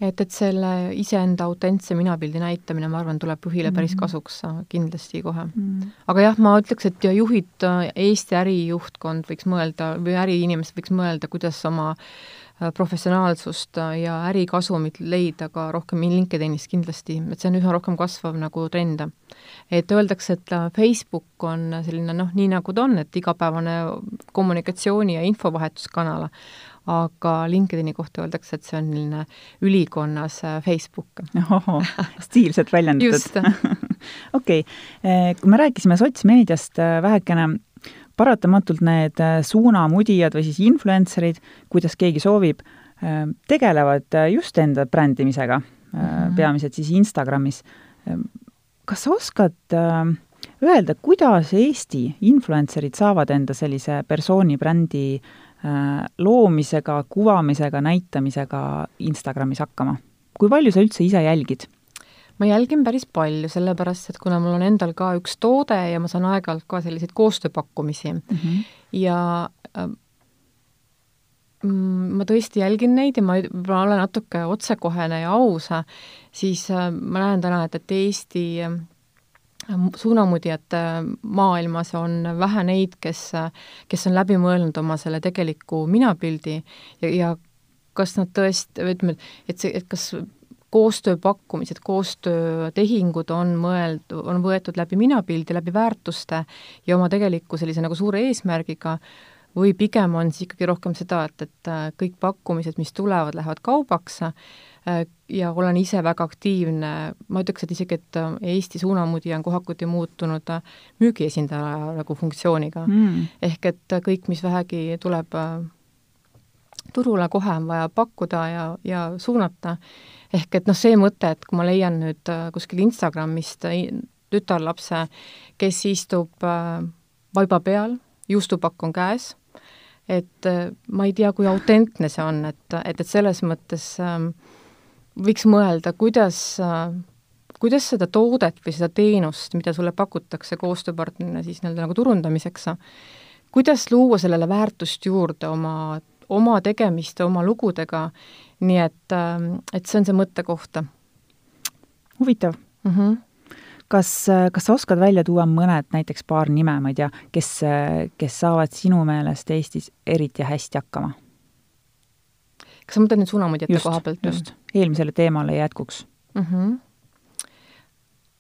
et, et selle iseenda autentse minapildi näitamine, ma arvan, tuleb juhile päris -hmm. kasuks kindlasti kohe mm. -hmm. aga jah, ma ütleks, et juhid, Eesti ärijuhtkond võiks mõelda või äriinimesed võiks mõelda, kuidas oma Äh, professionaalsust ja ärikasumit leida ka rohkem LinkedInis kindlasti, et see on üha rohkem kasvav nagu trend. et öeldakse, et äh, Facebook on selline noh, nii nagu ta on, et igapäevane kommunikatsiooni ja infovahetuskanal, aga LinkedIni kohta öeldakse, et see on selline ülikonnas äh, Facebook. stiilselt väljendatud. okei, kui me rääkisime sotsmeediast vähekene, paratamatult need äh, suunamudijad või siis influencer'id, kuidas keegi soovib, äh, tegelevad äh, just enda brändimisega mm, -hmm. peamiselt siis Instagramis. kas sa oskad öelda, kuidas Eesti influencer'id saavad enda sellise persooni brändi loomisega, kuvamisega, näitamisega Instagramis hakkama? kui palju sa üldse ise jälgid? Ma jälgin päris palju, sellepärast et kuna mul on endal ka üks toode ja ma saan aeg-ajalt ka selliseid koostööpakkumisi mm -hmm. ja ma tõesti jälgin neid ja ma, ma olen natuke otsekohene ja aus, siis äh, ma näen täna, et, et Eesti äh, suunamudjate maailmas on vähe neid, kes, kes on läbi mõelnud oma selle tegeliku minapildi ja, ja kas nad tõesti, ütleme, et see, et kas koostööpakkumised, koostöötehingud on mõeld-, on võetud läbi minapildi, läbi väärtuste ja oma tegeliku sellise nagu suure eesmärgiga, või pigem on siis ikkagi rohkem seda, et, et äh, kõik pakkumised, mis tulevad, lähevad kaubaks äh, ja olen ise väga aktiivne, ma ütleks, et isegi, et äh, Eesti suunamudija on kohakuti muutunud müügiesindaja nagu funktsiooniga. Mm.. ehk et kõik, mis vähegi tuleb turule, kohe on vaja pakkuda ja, ja suunata. ehk et noh, see mõte, et kui ma leian nüüd kuskil Instagramist tütarlapse, kes istub vaiba peal, juustupakk on käes et äh, ma ei tea, kui autentne see on, et, et, et selles mõttes äh, võiks mõelda, kuidas äh, kuidas seda toodet või seda teenust, mida sulle pakutakse koostööpartnerina siis nii-öelda nagu turundamiseks, kuidas luua sellele väärtust juurde oma, oma tegemiste, oma lugudega, nii et, äh, et see on see mõttekoht. huvitav mm. -hmm kas, kas sa oskad välja tuua mõned, näiteks paar nime, ma ei tea, kes, kes saavad sinu meelest Eestis eriti hästi hakkama? kas sa mõtled nüüd suunamudjate koha pealt? just, eelmisele teemale jätkuks mm. -hmm.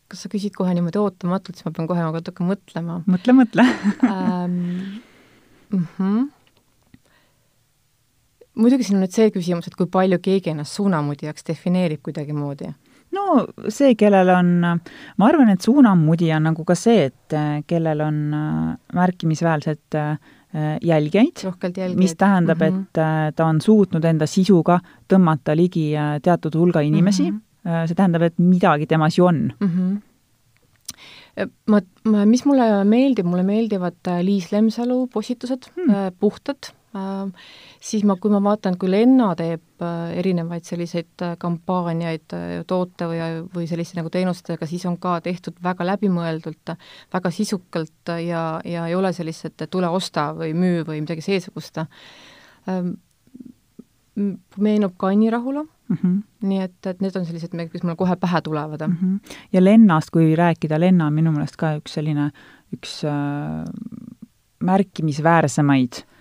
kas sa küsid kohe niimoodi ootamatult, siis ma pean kohe natuke mõtlema. mõtle, mõtle ähm, mm. -hmm muidugi siin on nüüd see küsimus, et kui palju keegi ennast suunamudjaks defineerib kuidagimoodi no see, kellel on, ma arvan, et suunamudija on nagu ka see, et kellel on äh, märkimisväärselt äh, jälgijaid, mis tähendab mm, -hmm. et äh, ta on suutnud enda sisuga tõmmata ligi teatud hulga inimesi mm, -hmm. see tähendab, et midagi temas ju on mm. -hmm ma, ma, mis mulle meeldib, mulle meeldivad Liis Lemsalu postitused hmm., puhtad Äh, siis ma, kui ma vaatan, kui Lenna teeb äh, erinevaid selliseid äh, kampaaniaid toote või, või selliste nagu teenustega, siis on ka tehtud väga läbimõeldult, väga sisukalt ja, ja ei ole sellist, et tule osta või müü või midagi seesugust. Meenub ka Anni Rahula mm, -hmm. nii et, et need on sellised, mis mulle kohe pähe tulevad mm. -hmm. ja Lennast, kui rääkida, Lenna on minu meelest ka üks selline, üks äh, märkimisväärsemaid äh, Äh,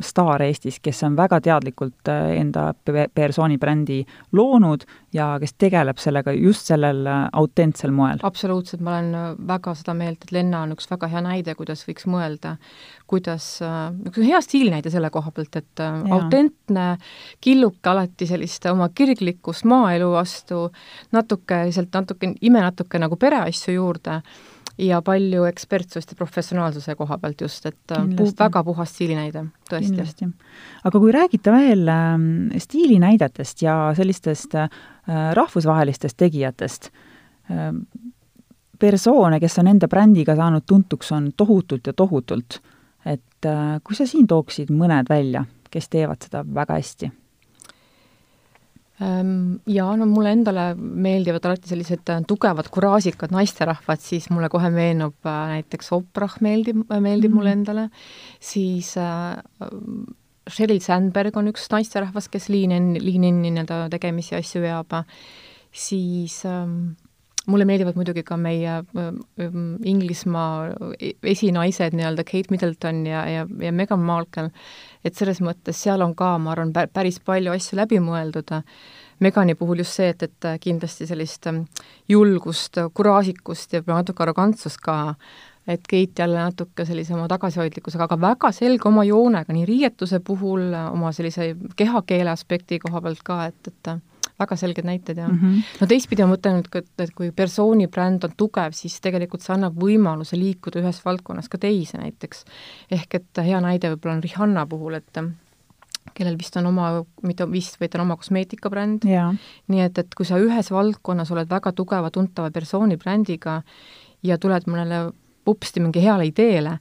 staar Eestis, kes on väga teadlikult äh, enda persooni brändi loonud ja kes tegeleb sellega just sellel äh, autentsel moel. absoluutselt, ma olen väga seda meelt, et Lenna on üks väga hea näide, kuidas võiks mõelda, kuidas, üks hea stiilinäide selle koha pealt, et ja. autentne, killuke alati sellist oma kirglikkust maaelu vastu, natuke, sealt natuke, ime natuke nagu pereasju juurde ja palju ekspertsust ja professionaalsuse koha pealt just, et äh, pu-, väga puhas stiilinäide, tõesti. aga kui räägite veel äh, stiilinäidetest ja sellistest äh, rahvusvahelistest tegijatest äh,, persoone, kes on enda brändiga saanud tuntuks, on tohutult ja tohutult. et äh, kui sa siin tooksid mõned välja, kes teevad seda väga hästi jaa, no mulle endale meeldivad alati sellised äh, tugevad kuraasikad naisterahvad, siis mulle kohe meenub äh, näiteks Oprah meeldib, meeldib mm -hmm. mulle endale, siis äh, Sheryl Sandberg on üks naisterahvas, kes Lean In, Lean In'i nii-öelda tegemisi asju veab, siis ähm, mulle meeldivad muidugi ka meie Inglismaa esinaised, nii-öelda Kate Middleton ja, ja, ja Meghan Markle, et selles mõttes seal on ka, ma arvan, päris palju asju läbi mõeldud. Megani puhul just see, et, et kindlasti sellist ähm, julgust, kuraasikust ja natuke arrogantsust ka, et Keit jälle natuke sellise oma tagasihoidlikkusega, aga väga selge oma joonega nii riietuse puhul, oma sellise kehakeele aspekti koha pealt ka, et, et väga selged näited, jah mm. -hmm. no teistpidi ma mõtlen et, et kui persooni bränd on tugev, siis tegelikult see annab võimaluse liikuda ühest valdkonnast ka teise näiteks. ehk et hea näide võib-olla on Rihanna puhul, et kellel vist on oma, mitte vist, vaid on oma kosmeetikabränd, nii et, et kui sa ühes valdkonnas oled väga tugeva, tuntava persooni brändiga ja tuled mõnele upsti mingi heale ideele,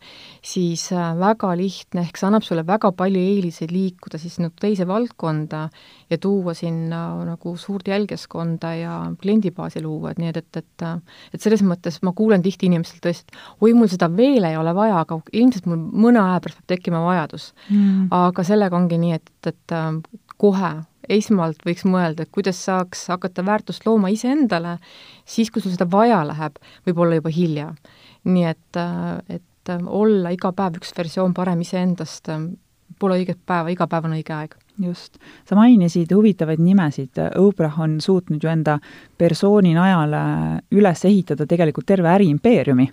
siis äh, väga lihtne, ehk see annab sulle väga palju eeliseid liikuda siis nagu teise valdkonda ja tuua sinna nagu suurt jälgeskonda ja kliendibaasi luua, et nii et, et, et et selles mõttes ma kuulen tihti inimestelt tõesti, et oi, mul seda veel ei ole vaja, aga ilmselt mul mõne aja pärast peab tekkima vajadus. Mm.. aga sellega ongi nii, et, et kohe esmalt võiks mõelda, et kuidas saaks hakata väärtust looma iseendale, siis kui sul seda vaja läheb, võib olla juba hilja nii et, et olla iga päev üks versioon parem iseendast, pole õiget päeva, iga päev on õige aeg. Just. sa mainisid huvitavaid nimesid, Oprah on suutnud ju enda persooni najale üles ehitada tegelikult terve äriimpeeriumi.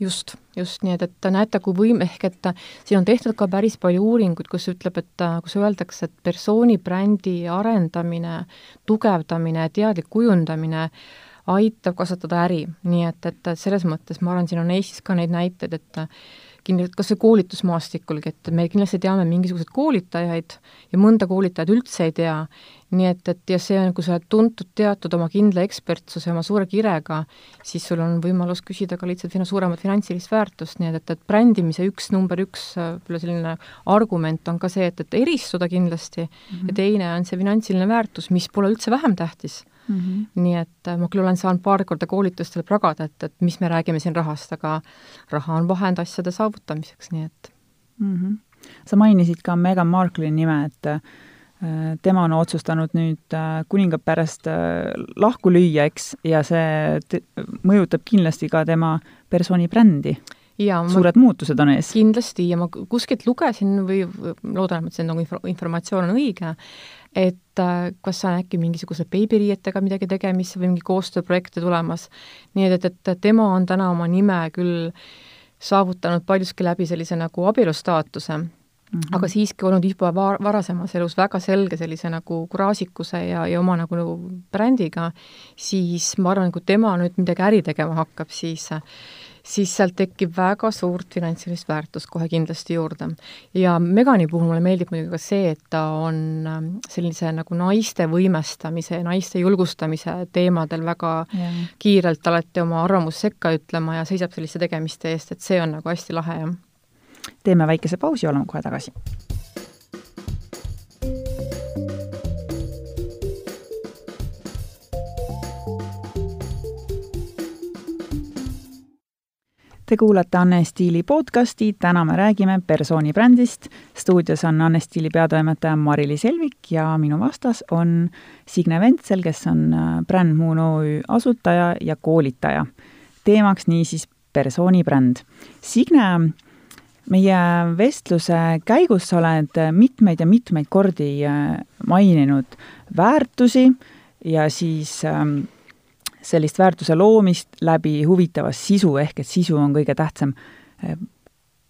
Just, just. Nii, et, et näete, kui võim-, ehk et siin on tehtud ka päris palju uuringuid, kus ütleb, et kus öeldakse, et persooni brändi arendamine, tugevdamine, teadlik kujundamine aitab kasvatada äri, nii et, et selles mõttes ma arvan, siin on Eestis ka neid näiteid, et kindlasti kas või koolitusmaastikulgi, et me kindlasti teame mingisuguseid koolitajaid ja mõnda koolitajat üldse ei tea, nii et, et ja see on, kui sa oled tuntud, teatud oma kindla ekspertsuse, oma suure kirega, siis sul on võimalus küsida ka lihtsalt fina-, suuremat finantsilist väärtust, nii et, et, et brändimise üks, number üks võib-olla selline argument on ka see, et, et eristuda kindlasti. Mm -hmm. ja teine on see finantsiline väärtus, mis pole üldse vähem tähtis Mm -hmm. nii et äh, ma küll olen saanud paar korda koolitustel pragada, et, et mis me räägime siin rahast, aga raha on vahend asjade saavutamiseks, nii et mm. -hmm. sa mainisid ka Meghan Markle'i nime, et äh, tema on otsustanud nüüd äh, kuningaperest lahku lüüa, eks, ja see mõjutab kindlasti ka tema persooni brändi ja suured ma, muutused on ees. kindlasti ja ma kuskilt lugesin või loodan, et see nagu info, informatsioon on õige, et äh, kas on äkki mingisuguse beebiriietega midagi tegemist või mingi koostööprojekte tulemas. nii et, et, et tema on täna oma nime küll saavutanud paljuski läbi sellise nagu abielustaatuse mm, -hmm. aga siiski olnud juba va-, varasemas elus väga selge sellise nagu kuraasikuse ja, ja oma nagu, nagu brändiga, siis ma arvan, kui tema nüüd midagi äri tegema hakkab, siis siis sealt tekib väga suurt finantsilist väärtust kohe kindlasti juurde. ja Megani puhul mulle meeldib muidugi ka see, et ta on ähm, sellise nagu naiste võimestamise ja naiste julgustamise teemadel väga ja. kiirelt alati oma arvamust sekka ütlema ja seisab selliste tegemiste eest, et see on nagu hästi lahe, jah. teeme väikese pausi, oleme kohe tagasi Te kuulate Anne Stiili podcasti, täna me räägime persooni brändist. stuudios on Anne Stiili peatoimetaja Mari-Liis Helvik ja minu vastas on Signe Ventsel, kes on äh, Brand Moon OÜ asutaja ja koolitaja. teemaks niisiis persooni bränd. Signe, meie vestluse käigus sa oled mitmeid ja mitmeid kordi äh, maininud väärtusi ja siis ähm, sellist väärtuse loomist läbi huvitava sisu, ehk et sisu on kõige tähtsam.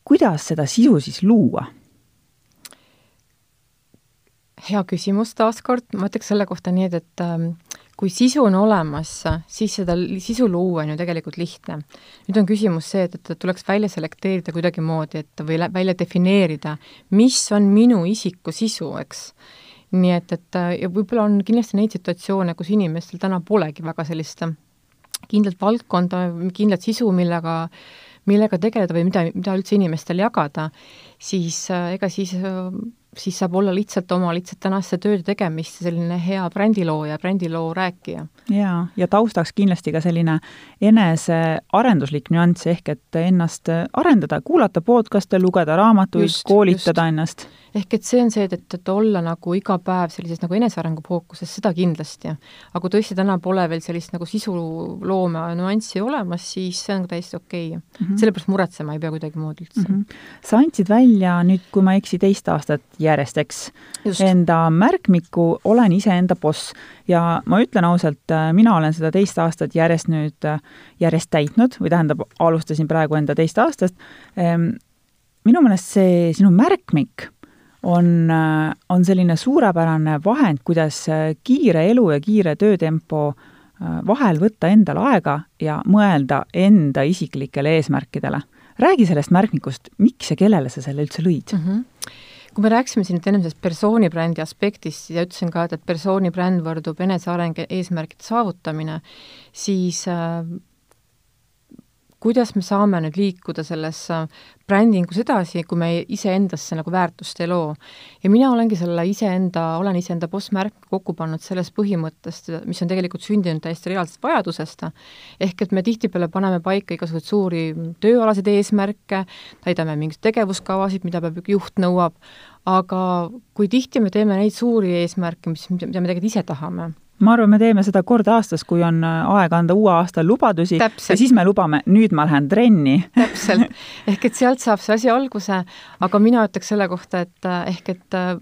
kuidas seda sisu siis luua? hea küsimus taaskord, ma ütleks selle kohta nii, et, et ähm, kui sisu on olemas, siis seda sisu luua on ju tegelikult lihtne. nüüd on küsimus see, et, et tuleks välja selekteerida kuidagimoodi, et või välja defineerida, mis on minu isiku sisu, eks nii et, et ja võib-olla on kindlasti neid situatsioone, kus inimestel täna polegi väga sellist kindlat valdkonda, kindlat sisu, millega millega tegeleda või mida, mida üldse inimestele jagada, siis äh, ega siis äh, siis saab olla lihtsalt oma lihtsalt tänaste tööde tegemist selline hea brändilooja, brändiloo rääkija. jaa, ja taustaks kindlasti ka selline enesearenduslik nüanss, ehk et ennast arendada, kuulata podcast'e, lugeda raamatuid, koolitada just. ennast. Ehk et see on see, et, et olla nagu iga päev sellises nagu enesearengu fookuses, seda kindlasti. aga kui tõesti täna pole veel sellist nagu sisuloome nüanssi olemas, siis see on täiesti okei okay. mm -hmm.. sellepärast muretsema ei pea kuidagimoodi üldse mm. -hmm. sa andsid välja nüüd, kui ma ei eksi, teist aastat järjest, eks. Enda märkmiku Olen iseenda boss ja ma ütlen ausalt, äh, mina olen seda teist aastat järjest nüüd, äh, järjest täitnud või tähendab, alustasin praegu enda teist aastat. Ehm, minu meelest see sinu märkmik on, äh, on selline suurepärane vahend, kuidas kiire elu ja kiire töötempo vahel võtta endale aega ja mõelda enda isiklikele eesmärkidele. räägi sellest märkmikust, miks ja kellele sa selle üldse lõid mm? -hmm kui me rääkisime siin nüüd ennem sellest persooni brändi aspektist ja ütlesin ka, et, et persooni bränd võrdub eneseareng, eesmärkide saavutamine, siis äh, kuidas me saame nüüd liikuda selles brändingus edasi, kui me iseendasse nagu väärtust ei loo. ja mina olengi selle iseenda, olen iseenda boss-märk kokku pannud sellest põhimõttest, mis on tegelikult sündinud täiesti reaalsest vajadusest, ehk et me tihtipeale paneme paika igasuguseid suuri tööalaseid eesmärke, täidame mingeid tegevuskavasid, mida peab juht nõuab, aga kui tihti me teeme neid suuri eesmärke, mis, mida me tegelikult ise tahame ma arvan, me teeme seda kord aastas, kui on äh, aeg anda uue aasta lubadusi Täpselt. ja siis me lubame, nüüd ma lähen trenni. täpselt, ehk et sealt saab see asi alguse, aga mina ütleks selle kohta, et äh, ehk et äh,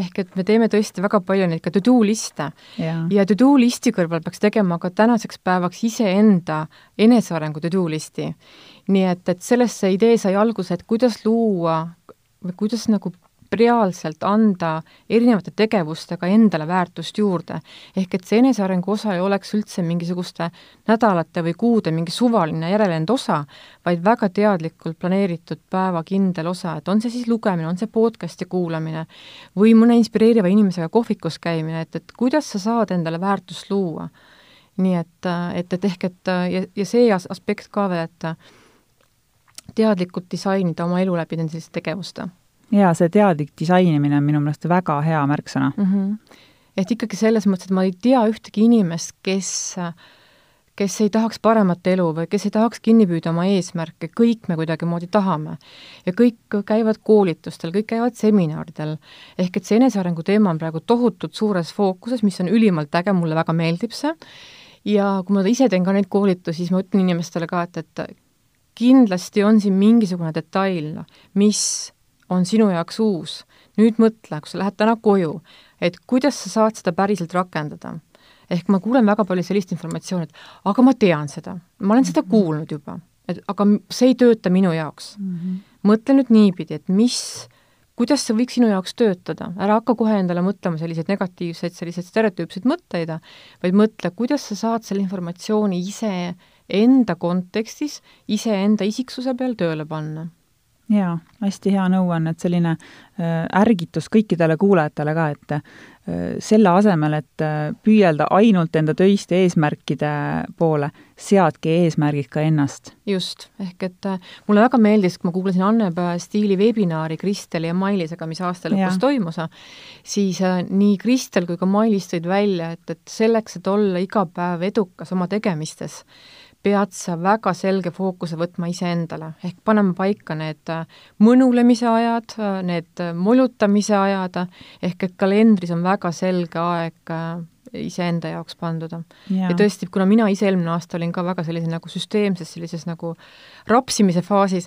ehk et me teeme tõesti väga palju neid ka to-do liste ja, ja to-do listi kõrval peaks tegema ka tänaseks päevaks iseenda enesearengu to-do listi. nii et, et sellest see idee sai alguse, et kuidas luua või kuidas nagu reaalselt anda erinevate tegevustega endale väärtust juurde. ehk et see enesearengu osa ei oleks üldse mingisuguste nädalate või kuude mingi suvaline järelend osa, vaid väga teadlikult planeeritud päevakindel osa, et on see siis lugemine, on see podcast'i kuulamine või mõne inspireeriva inimesega kohvikus käimine, et, et kuidas sa saad endale väärtust luua. nii et, et, et ehk et ja, ja see as-, aspekt ka veel, et teadlikult disainida oma elu läbi nende selliste tegevuste ja see teadlik disainimine on minu meelest väga hea märksõna mm. -hmm. et ikkagi selles mõttes, et ma ei tea ühtegi inimest, kes kes ei tahaks paremat elu või kes ei tahaks kinni püüda oma eesmärke, kõik me kuidagimoodi tahame. ja kõik käivad koolitustel, kõik käivad seminaridel, ehk et see enesearengu teema on praegu tohutult suures fookuses, mis on ülimalt äge, mulle väga meeldib see, ja kui ma ise teen ka neid koolitusi, siis ma ütlen inimestele ka, et, et kindlasti on siin mingisugune detail, mis on sinu jaoks uus, nüüd mõtle, kui sa lähed täna koju, et kuidas sa saad seda päriselt rakendada. ehk ma kuulen väga palju sellist informatsiooni, et aga ma tean seda, ma olen seda mhm. kuulnud juba, et aga see ei tööta minu jaoks mm. -hmm. mõtle nüüd niipidi, et mis, kuidas see võiks sinu jaoks töötada, ära hakka kohe endale mõtlema selliseid negatiivseid, selliseid stereotüüpseid mõtteid, vaid mõtle, kuidas sa saad selle informatsiooni ise enda kontekstis, iseenda isiksuse peal tööle panna jaa, hästi hea nõuanne, et selline äh, ärgitus kõikidele kuulajatele ka, et äh, selle asemel, et äh, püüelda ainult enda töiste eesmärkide poole, seadke eesmärgid ka ennast. just, ehk et mulle väga meeldis, kui ma kuulasin Anne Stiili webinaari Kristeli ja Mailisega, mis aasta lõpus ja. toimus, siis nii Kristel kui ka Mailis tõid välja, et, et selleks, et olla iga päev edukas oma tegemistes, pead sa väga selge fookuse võtma iseendale, ehk panema paika need äh, mõnulemise ajad, äh, need äh, molutamise ajad, ehk et kalendris on väga selge aeg iseenda jaoks pandud. ja tõesti, kuna mina ise eelmine aasta olin ka väga sellise nagu süsteemses sellises nagu rapsimise faasis,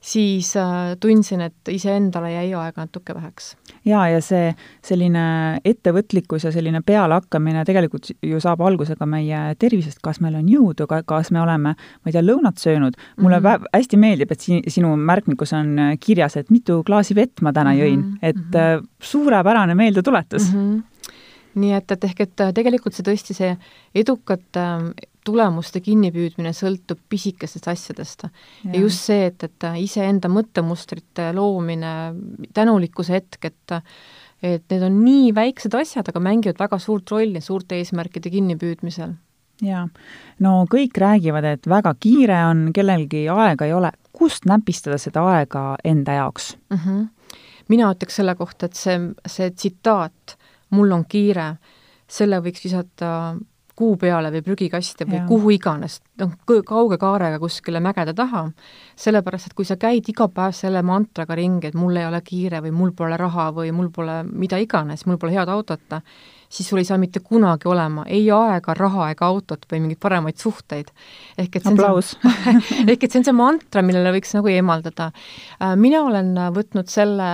siis äh, tundsin, et iseendale jäi aega natuke väheks. jaa, ja see selline ettevõtlikkus ja selline pealehakkamine tegelikult ju saab alguse ka meie tervisest, kas meil on jõudu, kas me oleme, ma ei tea, lõunat söönud. mulle mm -hmm. hästi meeldib, et siin sinu märkmikus on kirjas, et mitu klaasi vett ma täna jõin mm, -hmm. et mm -hmm. suurepärane meeldetuletus mm. -hmm nii et, et ehk, et tegelikult see tõesti, see edukate tulemuste kinnipüüdmine sõltub pisikestest asjadest. ja just see, et, et iseenda mõttemustrite loomine, tänulikkuse hetk, et et need on nii väiksed asjad, aga mängivad väga suurt rolli suurte eesmärkide kinnipüüdmisel. jaa, no kõik räägivad, et väga kiire on, kellelgi aega ei ole, kust näpistada seda aega enda jaoks mm? -hmm. mina ütleks selle kohta, et see, see tsitaat, mul on kiire, selle võiks visata kuu peale või prügikaste või kuhu iganes, noh, kauge kaarega kuskile mägede taha, sellepärast et kui sa käid iga päev selle mantraga ringi, et mul ei ole kiire või mul pole raha või mul pole mida iganes, mul pole head autot, siis sul ei saa mitte kunagi olema ei aega, raha ega autot või mingeid paremaid suhteid. ehk et aplaus ehk et see on see mantra, millele võiks nagu eemaldada. Äh, mina olen võtnud selle,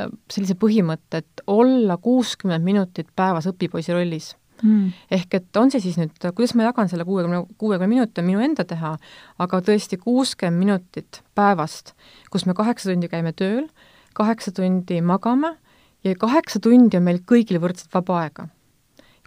äh, sellise põhimõtte, et olla kuuskümmend minutit päevas õpipoisi rollis mm.. ehk et on see siis nüüd, kuidas ma jagan selle kuuekümne, kuuekümne minuti, on minu enda teha, aga tõesti kuuskümmend minutit päevast, kus me kaheksa tundi käime tööl, kaheksa tundi magame ja kaheksa tundi on meil kõigil võrdselt vaba aega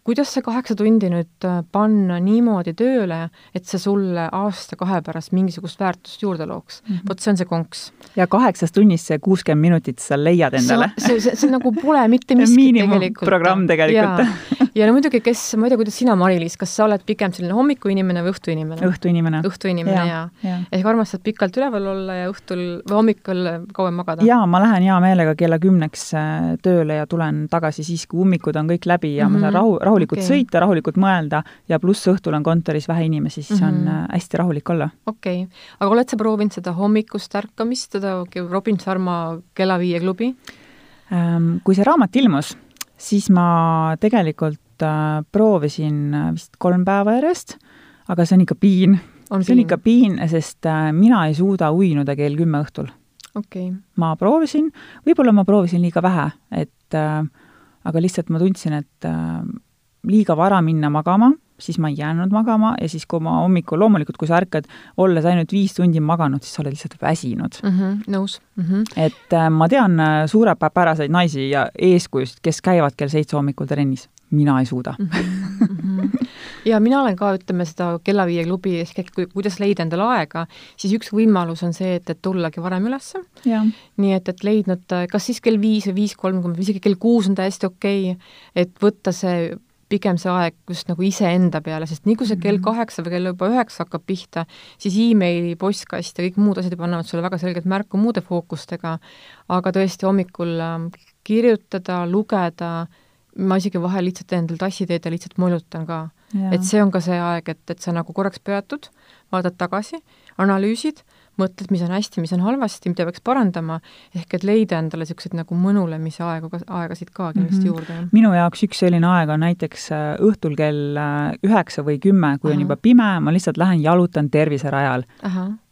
kuidas see kaheksa tundi nüüd äh, panna niimoodi tööle, et see sulle aasta-kahe pärast mingisugust väärtust juurde looks mm -hmm.? vot see on see konks. ja kaheksas tunnis see kuuskümmend minutit sa leiad endale? see, see, see nagu pole mitte miskit tegelikult. programm tegelikult. ja no muidugi, kes, ma ei tea, kuidas sina, Mari-Liis, kas sa oled pigem selline hommikuinimene või õhtuinimene? õhtuinimene. õhtuinimene, jaa ja. ja.. ehk armastad pikalt üleval olla ja õhtul või hommikul kauem magada? jaa, ma lähen hea meelega kella kümneks äh, tööle ja tulen tagasi siis, kui ummikud on kõik läbi ja mm -hmm. ma saan mhm. rahu, rahu rahulikult okay. sõita, rahulikult mõelda ja pluss õhtul on kontoris vähe inimesi, siis mm -hmm. on mhm. äh, hästi rahulik olla. okei okay., aga oled sa proovinud seda hommikust ärkamist, seda Robin Sharma Kella viie klubi? Ähm, kui see raamat ilmus, siis ma tegelikult äh, proovisin äh, vist kolm päeva järjest, aga see on ikka piin. see on ikka piin, sest mina ei suuda uinuda kell kümme õhtul okay.. ma proovisin, võib-olla ma proovisin liiga vähe, et äh, aga lihtsalt ma tundsin, et äh, liiga vara minna magama, siis ma ei jäänud magama ja siis, kui ma hommikul, loomulikult kui sa ärkad, olles ainult viis tundi maganud, siis sa oled lihtsalt väsinud mm. -hmm, nõus mm. -hmm. et äh, ma tean äh, suurepäraseid naisi ja eeskujusid, kes käivad kell seitse hommikul trennis, mina ei suuda mm. -hmm. ja mina olen ka, ütleme, seda kella viie klubi, ehk et kui, kuidas leida endale aega, siis üks võimalus on see, et, et tullagi varem ülesse. nii et, et leidnud kas siis kell viis või viis kolmkümmend isegi kell kuus on täiesti okei okay,, et võtta see pigem see aeg just nagu iseenda peale, sest nii kui see kell mhm. kaheksa või kell juba üheksa hakkab pihta, siis emaili, postkast ja kõik muud asjad juba annavad sulle väga selgelt märku muude fookustega, aga tõesti hommikul ähm, kirjutada, lugeda, ma isegi vahel lihtsalt teen endale tassiteed ja lihtsalt molutan ka. et see on ka see aeg, et, et sa nagu korraks peatud, vaatad tagasi, analüüsid mõtled, mis on hästi, mis on halvasti, mida peaks parandama, ehk et leida endale niisuguseid nagu mõnulemise aegu, aegasid ka kindlasti mm -hmm. juurde. minu jaoks üks selline aeg on näiteks äh, õhtul kell äh, üheksa või kümme, kui Aha. on juba pime, ma lihtsalt lähen jalutan terviserajal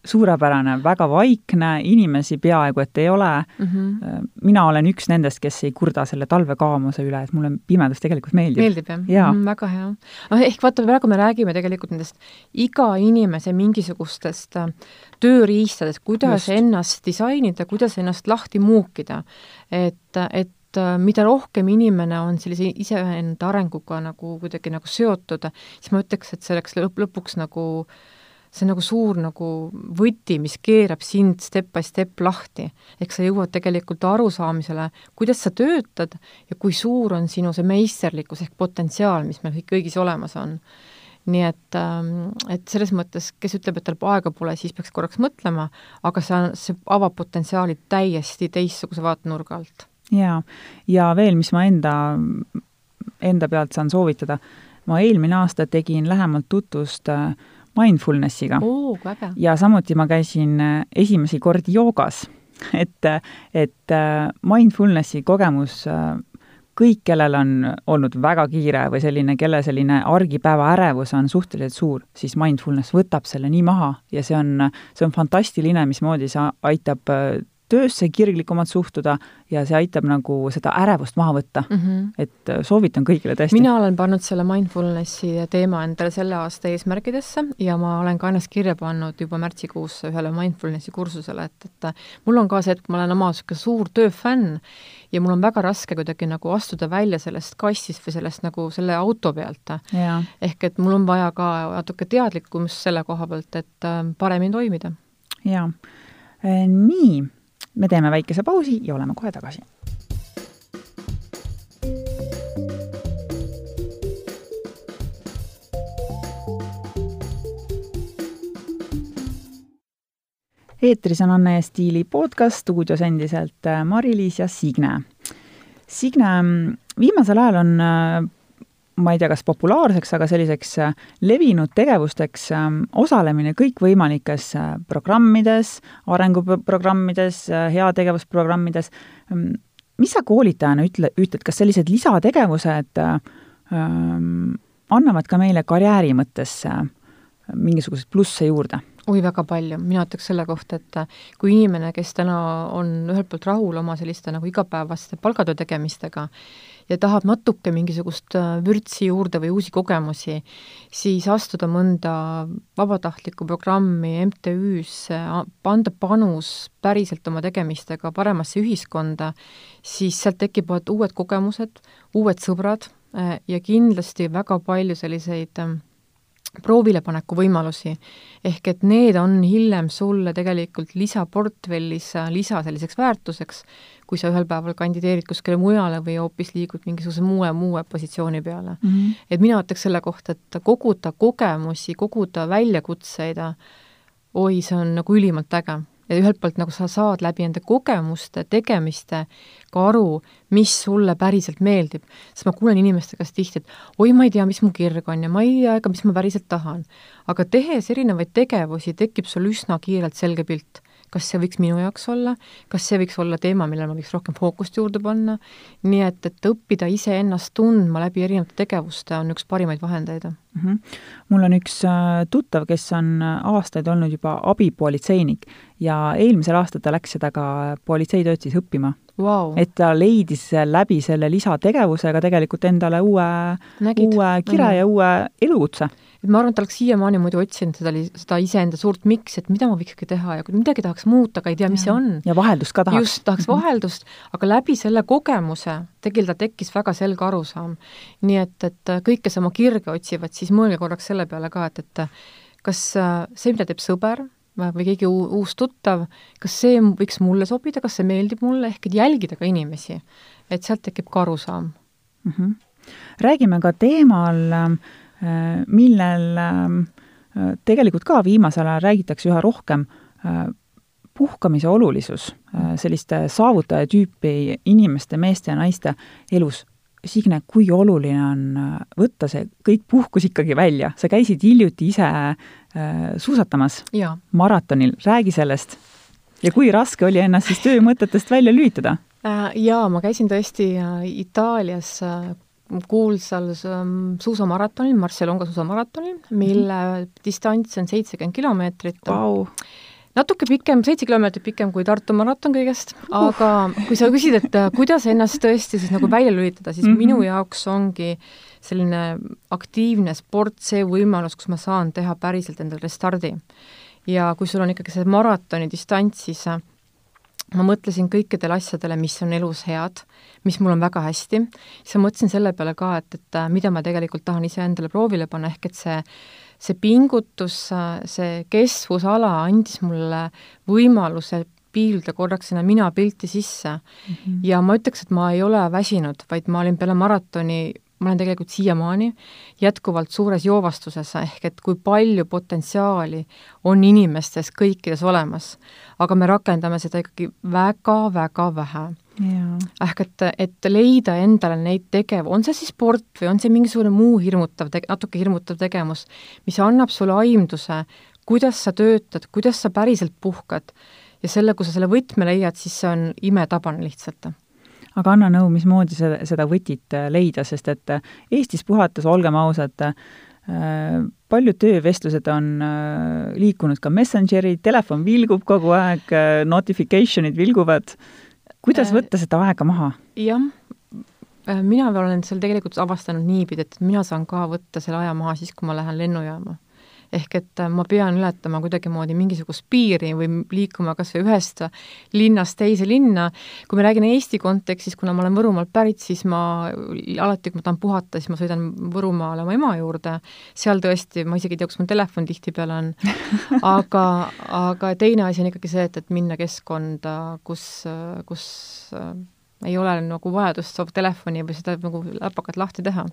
suurepärane, väga vaikne, inimesi peaaegu et ei ole mm. -hmm. mina olen üks nendest, kes ei kurda selle talvekaamuse üle, et mulle pimedus tegelikult meeldib. meeldib jah ja. mm,? väga hea. noh, ehk vaata, praegu me räägime tegelikult nendest iga inimese mingisugustest äh, tööriistadest, kuidas Just. ennast disainida, kuidas ennast lahti muukida. et, et äh, mida rohkem inimene on sellise iseenda arenguga nagu kuidagi nagu seotud, siis ma ütleks, et see oleks lõpp, lõpuks nagu äh, see on nagu suur nagu võti, mis keerab sind step by step lahti. ehk sa jõuad tegelikult arusaamisele, kuidas sa töötad ja kui suur on sinu see meisterlikkus ehk potentsiaal, mis meil kõigis olemas on. nii et, ähm, et selles mõttes, kes ütleb, et tal aega pole, siis peaks korraks mõtlema, aga see, see avab potentsiaali täiesti teistsuguse vaatenurga alt. jaa, ja veel, mis ma enda, enda pealt saan soovitada, ma eelmine aasta tegin lähemalt tutvust äh, mindfulnessiga ja samuti ma käisin äh, esimesi kordi joogas. et, et äh, mindfulnessi kogemus äh, kõik, kellel on olnud väga kiire või selline, kelle selline argipäeva ärevus on suhteliselt suur, siis mindfulness võtab selle nii maha ja see on, see on fantastiline, mismoodi see aitab töösse kirglikumalt suhtuda ja see aitab nagu seda ärevust maha võtta mm. -hmm. et äh, soovitan kõigile tõesti. mina olen pannud selle mindfulnessi teema endale selle aasta eesmärkidesse ja ma olen ka ennast kirja pannud juba märtsikuus ühele mindfulnessi kursusele, et, et mul on ka see, et ma olen oma niisugune suur tööfänn ja mul on väga raske kuidagi nagu astuda välja sellest kassist või sellest nagu selle auto pealt. ehk et mul on vaja ka natuke teadlikkumist selle koha pealt, et äh, paremini toimida. jaa, äh, nii me teeme väikese pausi ja oleme kohe tagasi. eetris on Anne ja Stiili podcast, stuudios endiselt äh, Mari-Liis ja Signe. Signe, viimasel ajal on äh, ma ei tea, kas populaarseks, aga selliseks äh, levinud tegevusteks ähm, osalemine kõikvõimalikes äh, programmides, arenguprogrammides, äh, heategevusprogrammides. Ähm, mis sa koolitajana ütle, ütled, kas sellised lisategevused ähm, annavad ka meile karjääri mõttes mingisuguseid plusse juurde? oi, väga palju, mina ütleks selle kohta, et kui inimene, kes täna on ühelt poolt rahul oma selliste nagu igapäevaste palgatöö tegemistega, ja tahab natuke mingisugust äh, vürtsi juurde või uusi kogemusi, siis astuda mõnda vabatahtlikku programmi MTÜ-sse, anda panus päriselt oma tegemistega paremasse ühiskonda, siis sealt tekivad uued kogemused, uued sõbrad äh, ja kindlasti väga palju selliseid äh, proovilepaneku võimalusi. ehk et need on hiljem sulle tegelikult lisaportfellis lisa selliseks väärtuseks, kui sa ühel päeval kandideerid kuskile mujale või hoopis liigud mingisuguse muue, muue positsiooni peale mm. -hmm. et mina ütleks selle kohta, et koguda kogemusi, koguda väljakutseid, oi, see on nagu ülimalt äge ja ühelt poolt nagu sa saad läbi enda kogemuste, tegemiste ka aru, mis sulle päriselt meeldib. sest ma kuulen inimeste käest tihti, et oi, ma ei tea, mis mu kirg on ja ma ei tea ka, mis ma päriselt tahan. aga tehes erinevaid tegevusi, tekib sul üsna kiirelt selge pilt kas see võiks minu jaoks olla, kas see võiks olla teema, millele ma võiks rohkem fookust juurde panna, nii et, et õppida iseennast tundma läbi erinevate tegevuste on üks parimaid vahendeid mm. -hmm. mul on üks äh, tuttav, kes on äh, aastaid olnud juba abipolitseinik ja eelmisel aastal ta läks seda ka politseitööd siis õppima wow. et ta leidis läbi selle lisategevusega tegelikult endale uue, uue kire ja uue elukutse et ma arvan, et ta oleks siiamaani muidu otsinud seda, seda iseenda suurt miks, et mida ma võikski teha ja kui midagi tahaks muuta, aga ei tea, mis ja. see on. ja vaheldust ka tahaks. just, tahaks mhm. vaheldust, aga läbi selle kogemuse tegelikult tal tekkis väga selge arusaam. nii et, et kõik, kes oma kirge otsivad, siis mõelge korraks selle peale ka, et, et kas see, mida teeb sõber või keegi uus tuttav, kas see võiks mulle sobida, kas see meeldib mulle, ehk et jälgida ka inimesi. et sealt tekib ka arusaam mm. -hmm. räägime ka teemal äh, millel äh, tegelikult ka viimasel ajal räägitakse üha rohkem, äh, puhkamise olulisus selliste saavutaja tüüpi inimeste, meeste ja naiste elus. Signe, kui oluline on võtta see kõik puhkus ikkagi välja, sa käisid hiljuti ise suusatamas ja. maratonil, räägi sellest. ja kui raske oli ennast siis töömõtetest välja lülitada? Jaa, ma käisin tõesti Itaalias kuulsal suusamaratonil, Marcialonga suusamaratonil, mille mm -hmm. distants on seitsekümmend kilomeetrit wow.. Natuke pikem, seitse kilomeetrit pikem kui Tartu maraton kõigest, aga kui sa küsid, et äh, kuidas ennast tõesti siis nagu välja lülitada, siis mm -hmm. minu jaoks ongi selline aktiivne sport see võimalus, kus ma saan teha päriselt endale restardi. ja kui sul on ikkagi see maratoni distants, siis äh, ma mõtlesin kõikidele asjadele, mis on elus head, mis mul on väga hästi, siis ma mõtlesin selle peale ka, et, et äh, mida ma tegelikult tahan iseendale proovile panna, ehk et see see pingutus, see kestvusala andis mulle võimaluse piilduda korraks sinna mina-pilti sisse mm. -hmm. ja ma ütleks, et ma ei ole väsinud, vaid ma olin peale maratoni ma olen tegelikult siiamaani jätkuvalt suures joovastuses, ehk et kui palju potentsiaali on inimestes kõikides olemas, aga me rakendame seda ikkagi väga-väga vähe. Ehk et, et leida endale neid tegev-, on see siis sport või on see mingisugune muu hirmutav tege-, natuke hirmutav tegevus, mis annab sulle aimduse, kuidas sa töötad, kuidas sa päriselt puhkad ja selle, kui sa selle võtme leiad, siis see on imetabane lihtsalt aga anna nõu, mismoodi seda, seda võtit äh, leida, sest et äh, Eestis puhates, olgem ausad, äh, paljud töövestlused on liikunud ka Messengeri, telefon vilgub kogu aeg, notification'id vilguvad. Kuidas võtta seda aega maha? jah, mina olen seal tegelikult avastanud niipidi, et mina saan ka võtta selle aja maha siis, kui ma lähen lennujaama ehk et äh, ma pean ületama kuidagimoodi mingisugust piiri või liikuma kas või ühest linnast teise linna. kui me räägime Eesti kontekstis, kuna ma olen Võrumaalt pärit, siis ma alati, kui ma tahan puhata, siis ma sõidan Võrumaale oma ema juurde, seal tõesti, ma isegi ei tea, kus mul telefon tihtipeale on, aga, aga teine asi on ikkagi see, et, et minna keskkonda, kus, kus äh, ei ole nagu vajadust telefoni või seda nagu läpakat lahti teha.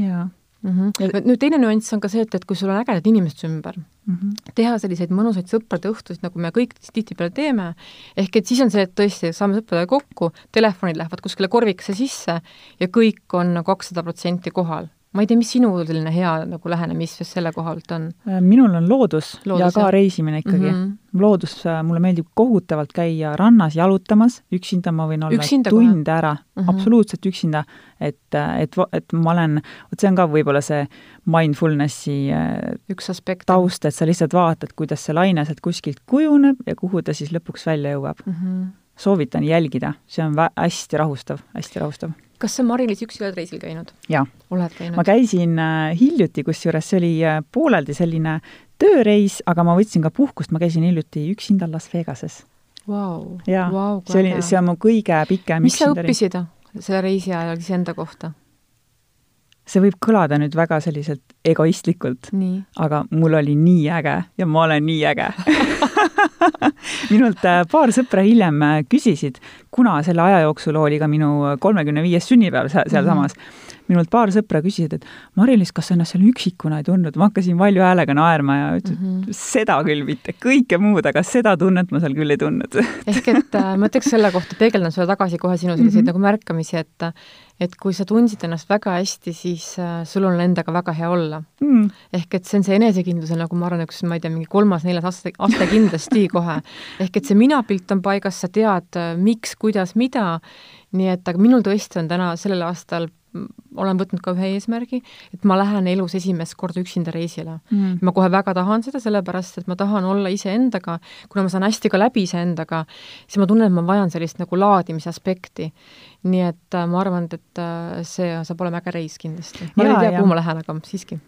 jaa mm. -hmm. nüüd teine nüanss on ka see, et, et kui sul on ägedad inimesed ümber mm, -hmm. teha selliseid mõnusaid sõprade õhtusid, nagu me kõik tihtipeale teeme, ehk et siis on see, et tõesti, saame sõpradega kokku, telefonid lähevad kuskile korvikasse sisse ja kõik on nagu kakssada protsenti kohal ma ei tea, mis sinu selline hea nagu lähenemisviis selle koha pealt on? Äh, minul on loodus, loodus ja ka jah. reisimine ikkagi mm. -hmm. loodus, äh, mulle meeldib kohutavalt käia rannas jalutamas, üksinda ma võin olla üksinda tunde kohe. ära mm, -hmm. absoluutselt üksinda, et, äh, et, et ma olen, vot see on ka võib-olla see mindfulnessi üks aspekt. taust, et sa lihtsalt vaatad, kuidas see laine sealt kuskilt kujuneb ja kuhu ta siis lõpuks välja jõuab mm. -hmm. soovitan jälgida, see on hästi rahustav, hästi rahustav kas sa Mari-Liis üksi oled reisil käinud? oled käinud? ma käisin äh, hiljuti, kusjuures see oli äh, pooleldi selline tööreis, aga ma võtsin ka puhkust, ma käisin hiljuti üksinda Las Vegases. Wow,, see oli, see on mu kõige pikem mis sa õppisid selle reisi ajal iseenda kohta? See võib kõlada nüüd väga selliselt egoistlikult, aga mul oli nii äge ja ma olen nii äge. Minult äh, paar sõpra hiljem äh, küsisid, kuna selle aja jooksul oli ka minu kolmekümne viies sünnipäev sealsamas mm, -hmm minult paar sõpra küsisid, et Mari-Liis, kas sa ennast seal üksikuna ei tundnud? ma hakkasin valju häälega naerma ja ütlesin mm, -hmm. seda küll mitte, kõike muud, aga seda tunnet ma seal küll ei tundnud ehk et äh, ma ütleks selle kohta, peegeldan sulle tagasi kohe sinu selliseid mm -hmm. nagu märkamisi, et et kui sa tundsid ennast väga hästi, siis äh, sul on endaga väga hea olla mm.. ehk et see on see enesekindluse nagu ma arvan, üks, ma ei tea, mingi kolmas-neljas aste, aste kindlasti kohe. ehk et see minapilt on paigas, sa tead, äh, miks, kuidas, mida, nii et aga minul tõesti on täna sellel aastal olen võtnud ka ühe eesmärgi, et ma lähen elus esimest korda üksinda reisile Mm. ma kohe väga tahan seda, sellepärast et ma tahan olla iseendaga, kuna ma saan hästi ka läbi iseendaga, siis ma tunnen, et ma vajan sellist nagu laadimise aspekti. nii et äh, ma arvan, et äh, see saab olema äge reis kindlasti. ma Jaa, ei tea, ja. kuhu ma lähen, aga siiski.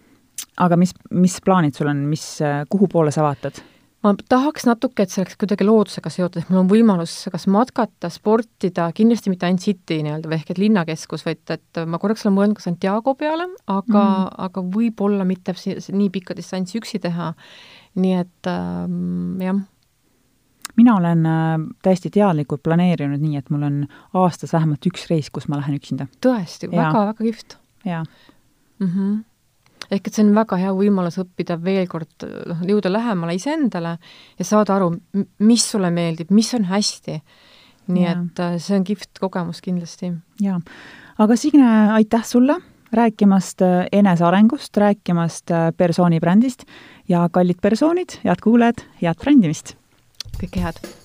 aga mis, mis plaanid sul on, mis, kuhu poole sa vaatad? Ma tahaks natuke, et see oleks kuidagi loodusega seotud, et mul on võimalus kas matkata, sportida, kindlasti mitte ainult city nii-öelda või ehk et linnakeskus, vaid et ma korraks olen mõelnud ka Santiago peale, aga mm., aga võib-olla mitte nii pikka distantsi üksi teha. nii et ähm, jah, mina olen äh, täiesti teadlikult planeerinud nii, et mul on aastas vähemalt üks reis, kus ma lähen üksinda. tõesti väga-väga kihvt jaa. mm. -hmm. Ehk et see on väga hea võimalus õppida veel kord, noh, jõuda lähemale iseendale ja saada aru, mis sulle meeldib, mis on hästi. nii Jaa. et äh, see on kihvt kogemus kindlasti. jaa. aga Signe, aitäh sulle rääkimast äh, enesearengust, rääkimast äh, persooni brändist ja kallid persoonid, head kuulajad, head brändimist! kõike head!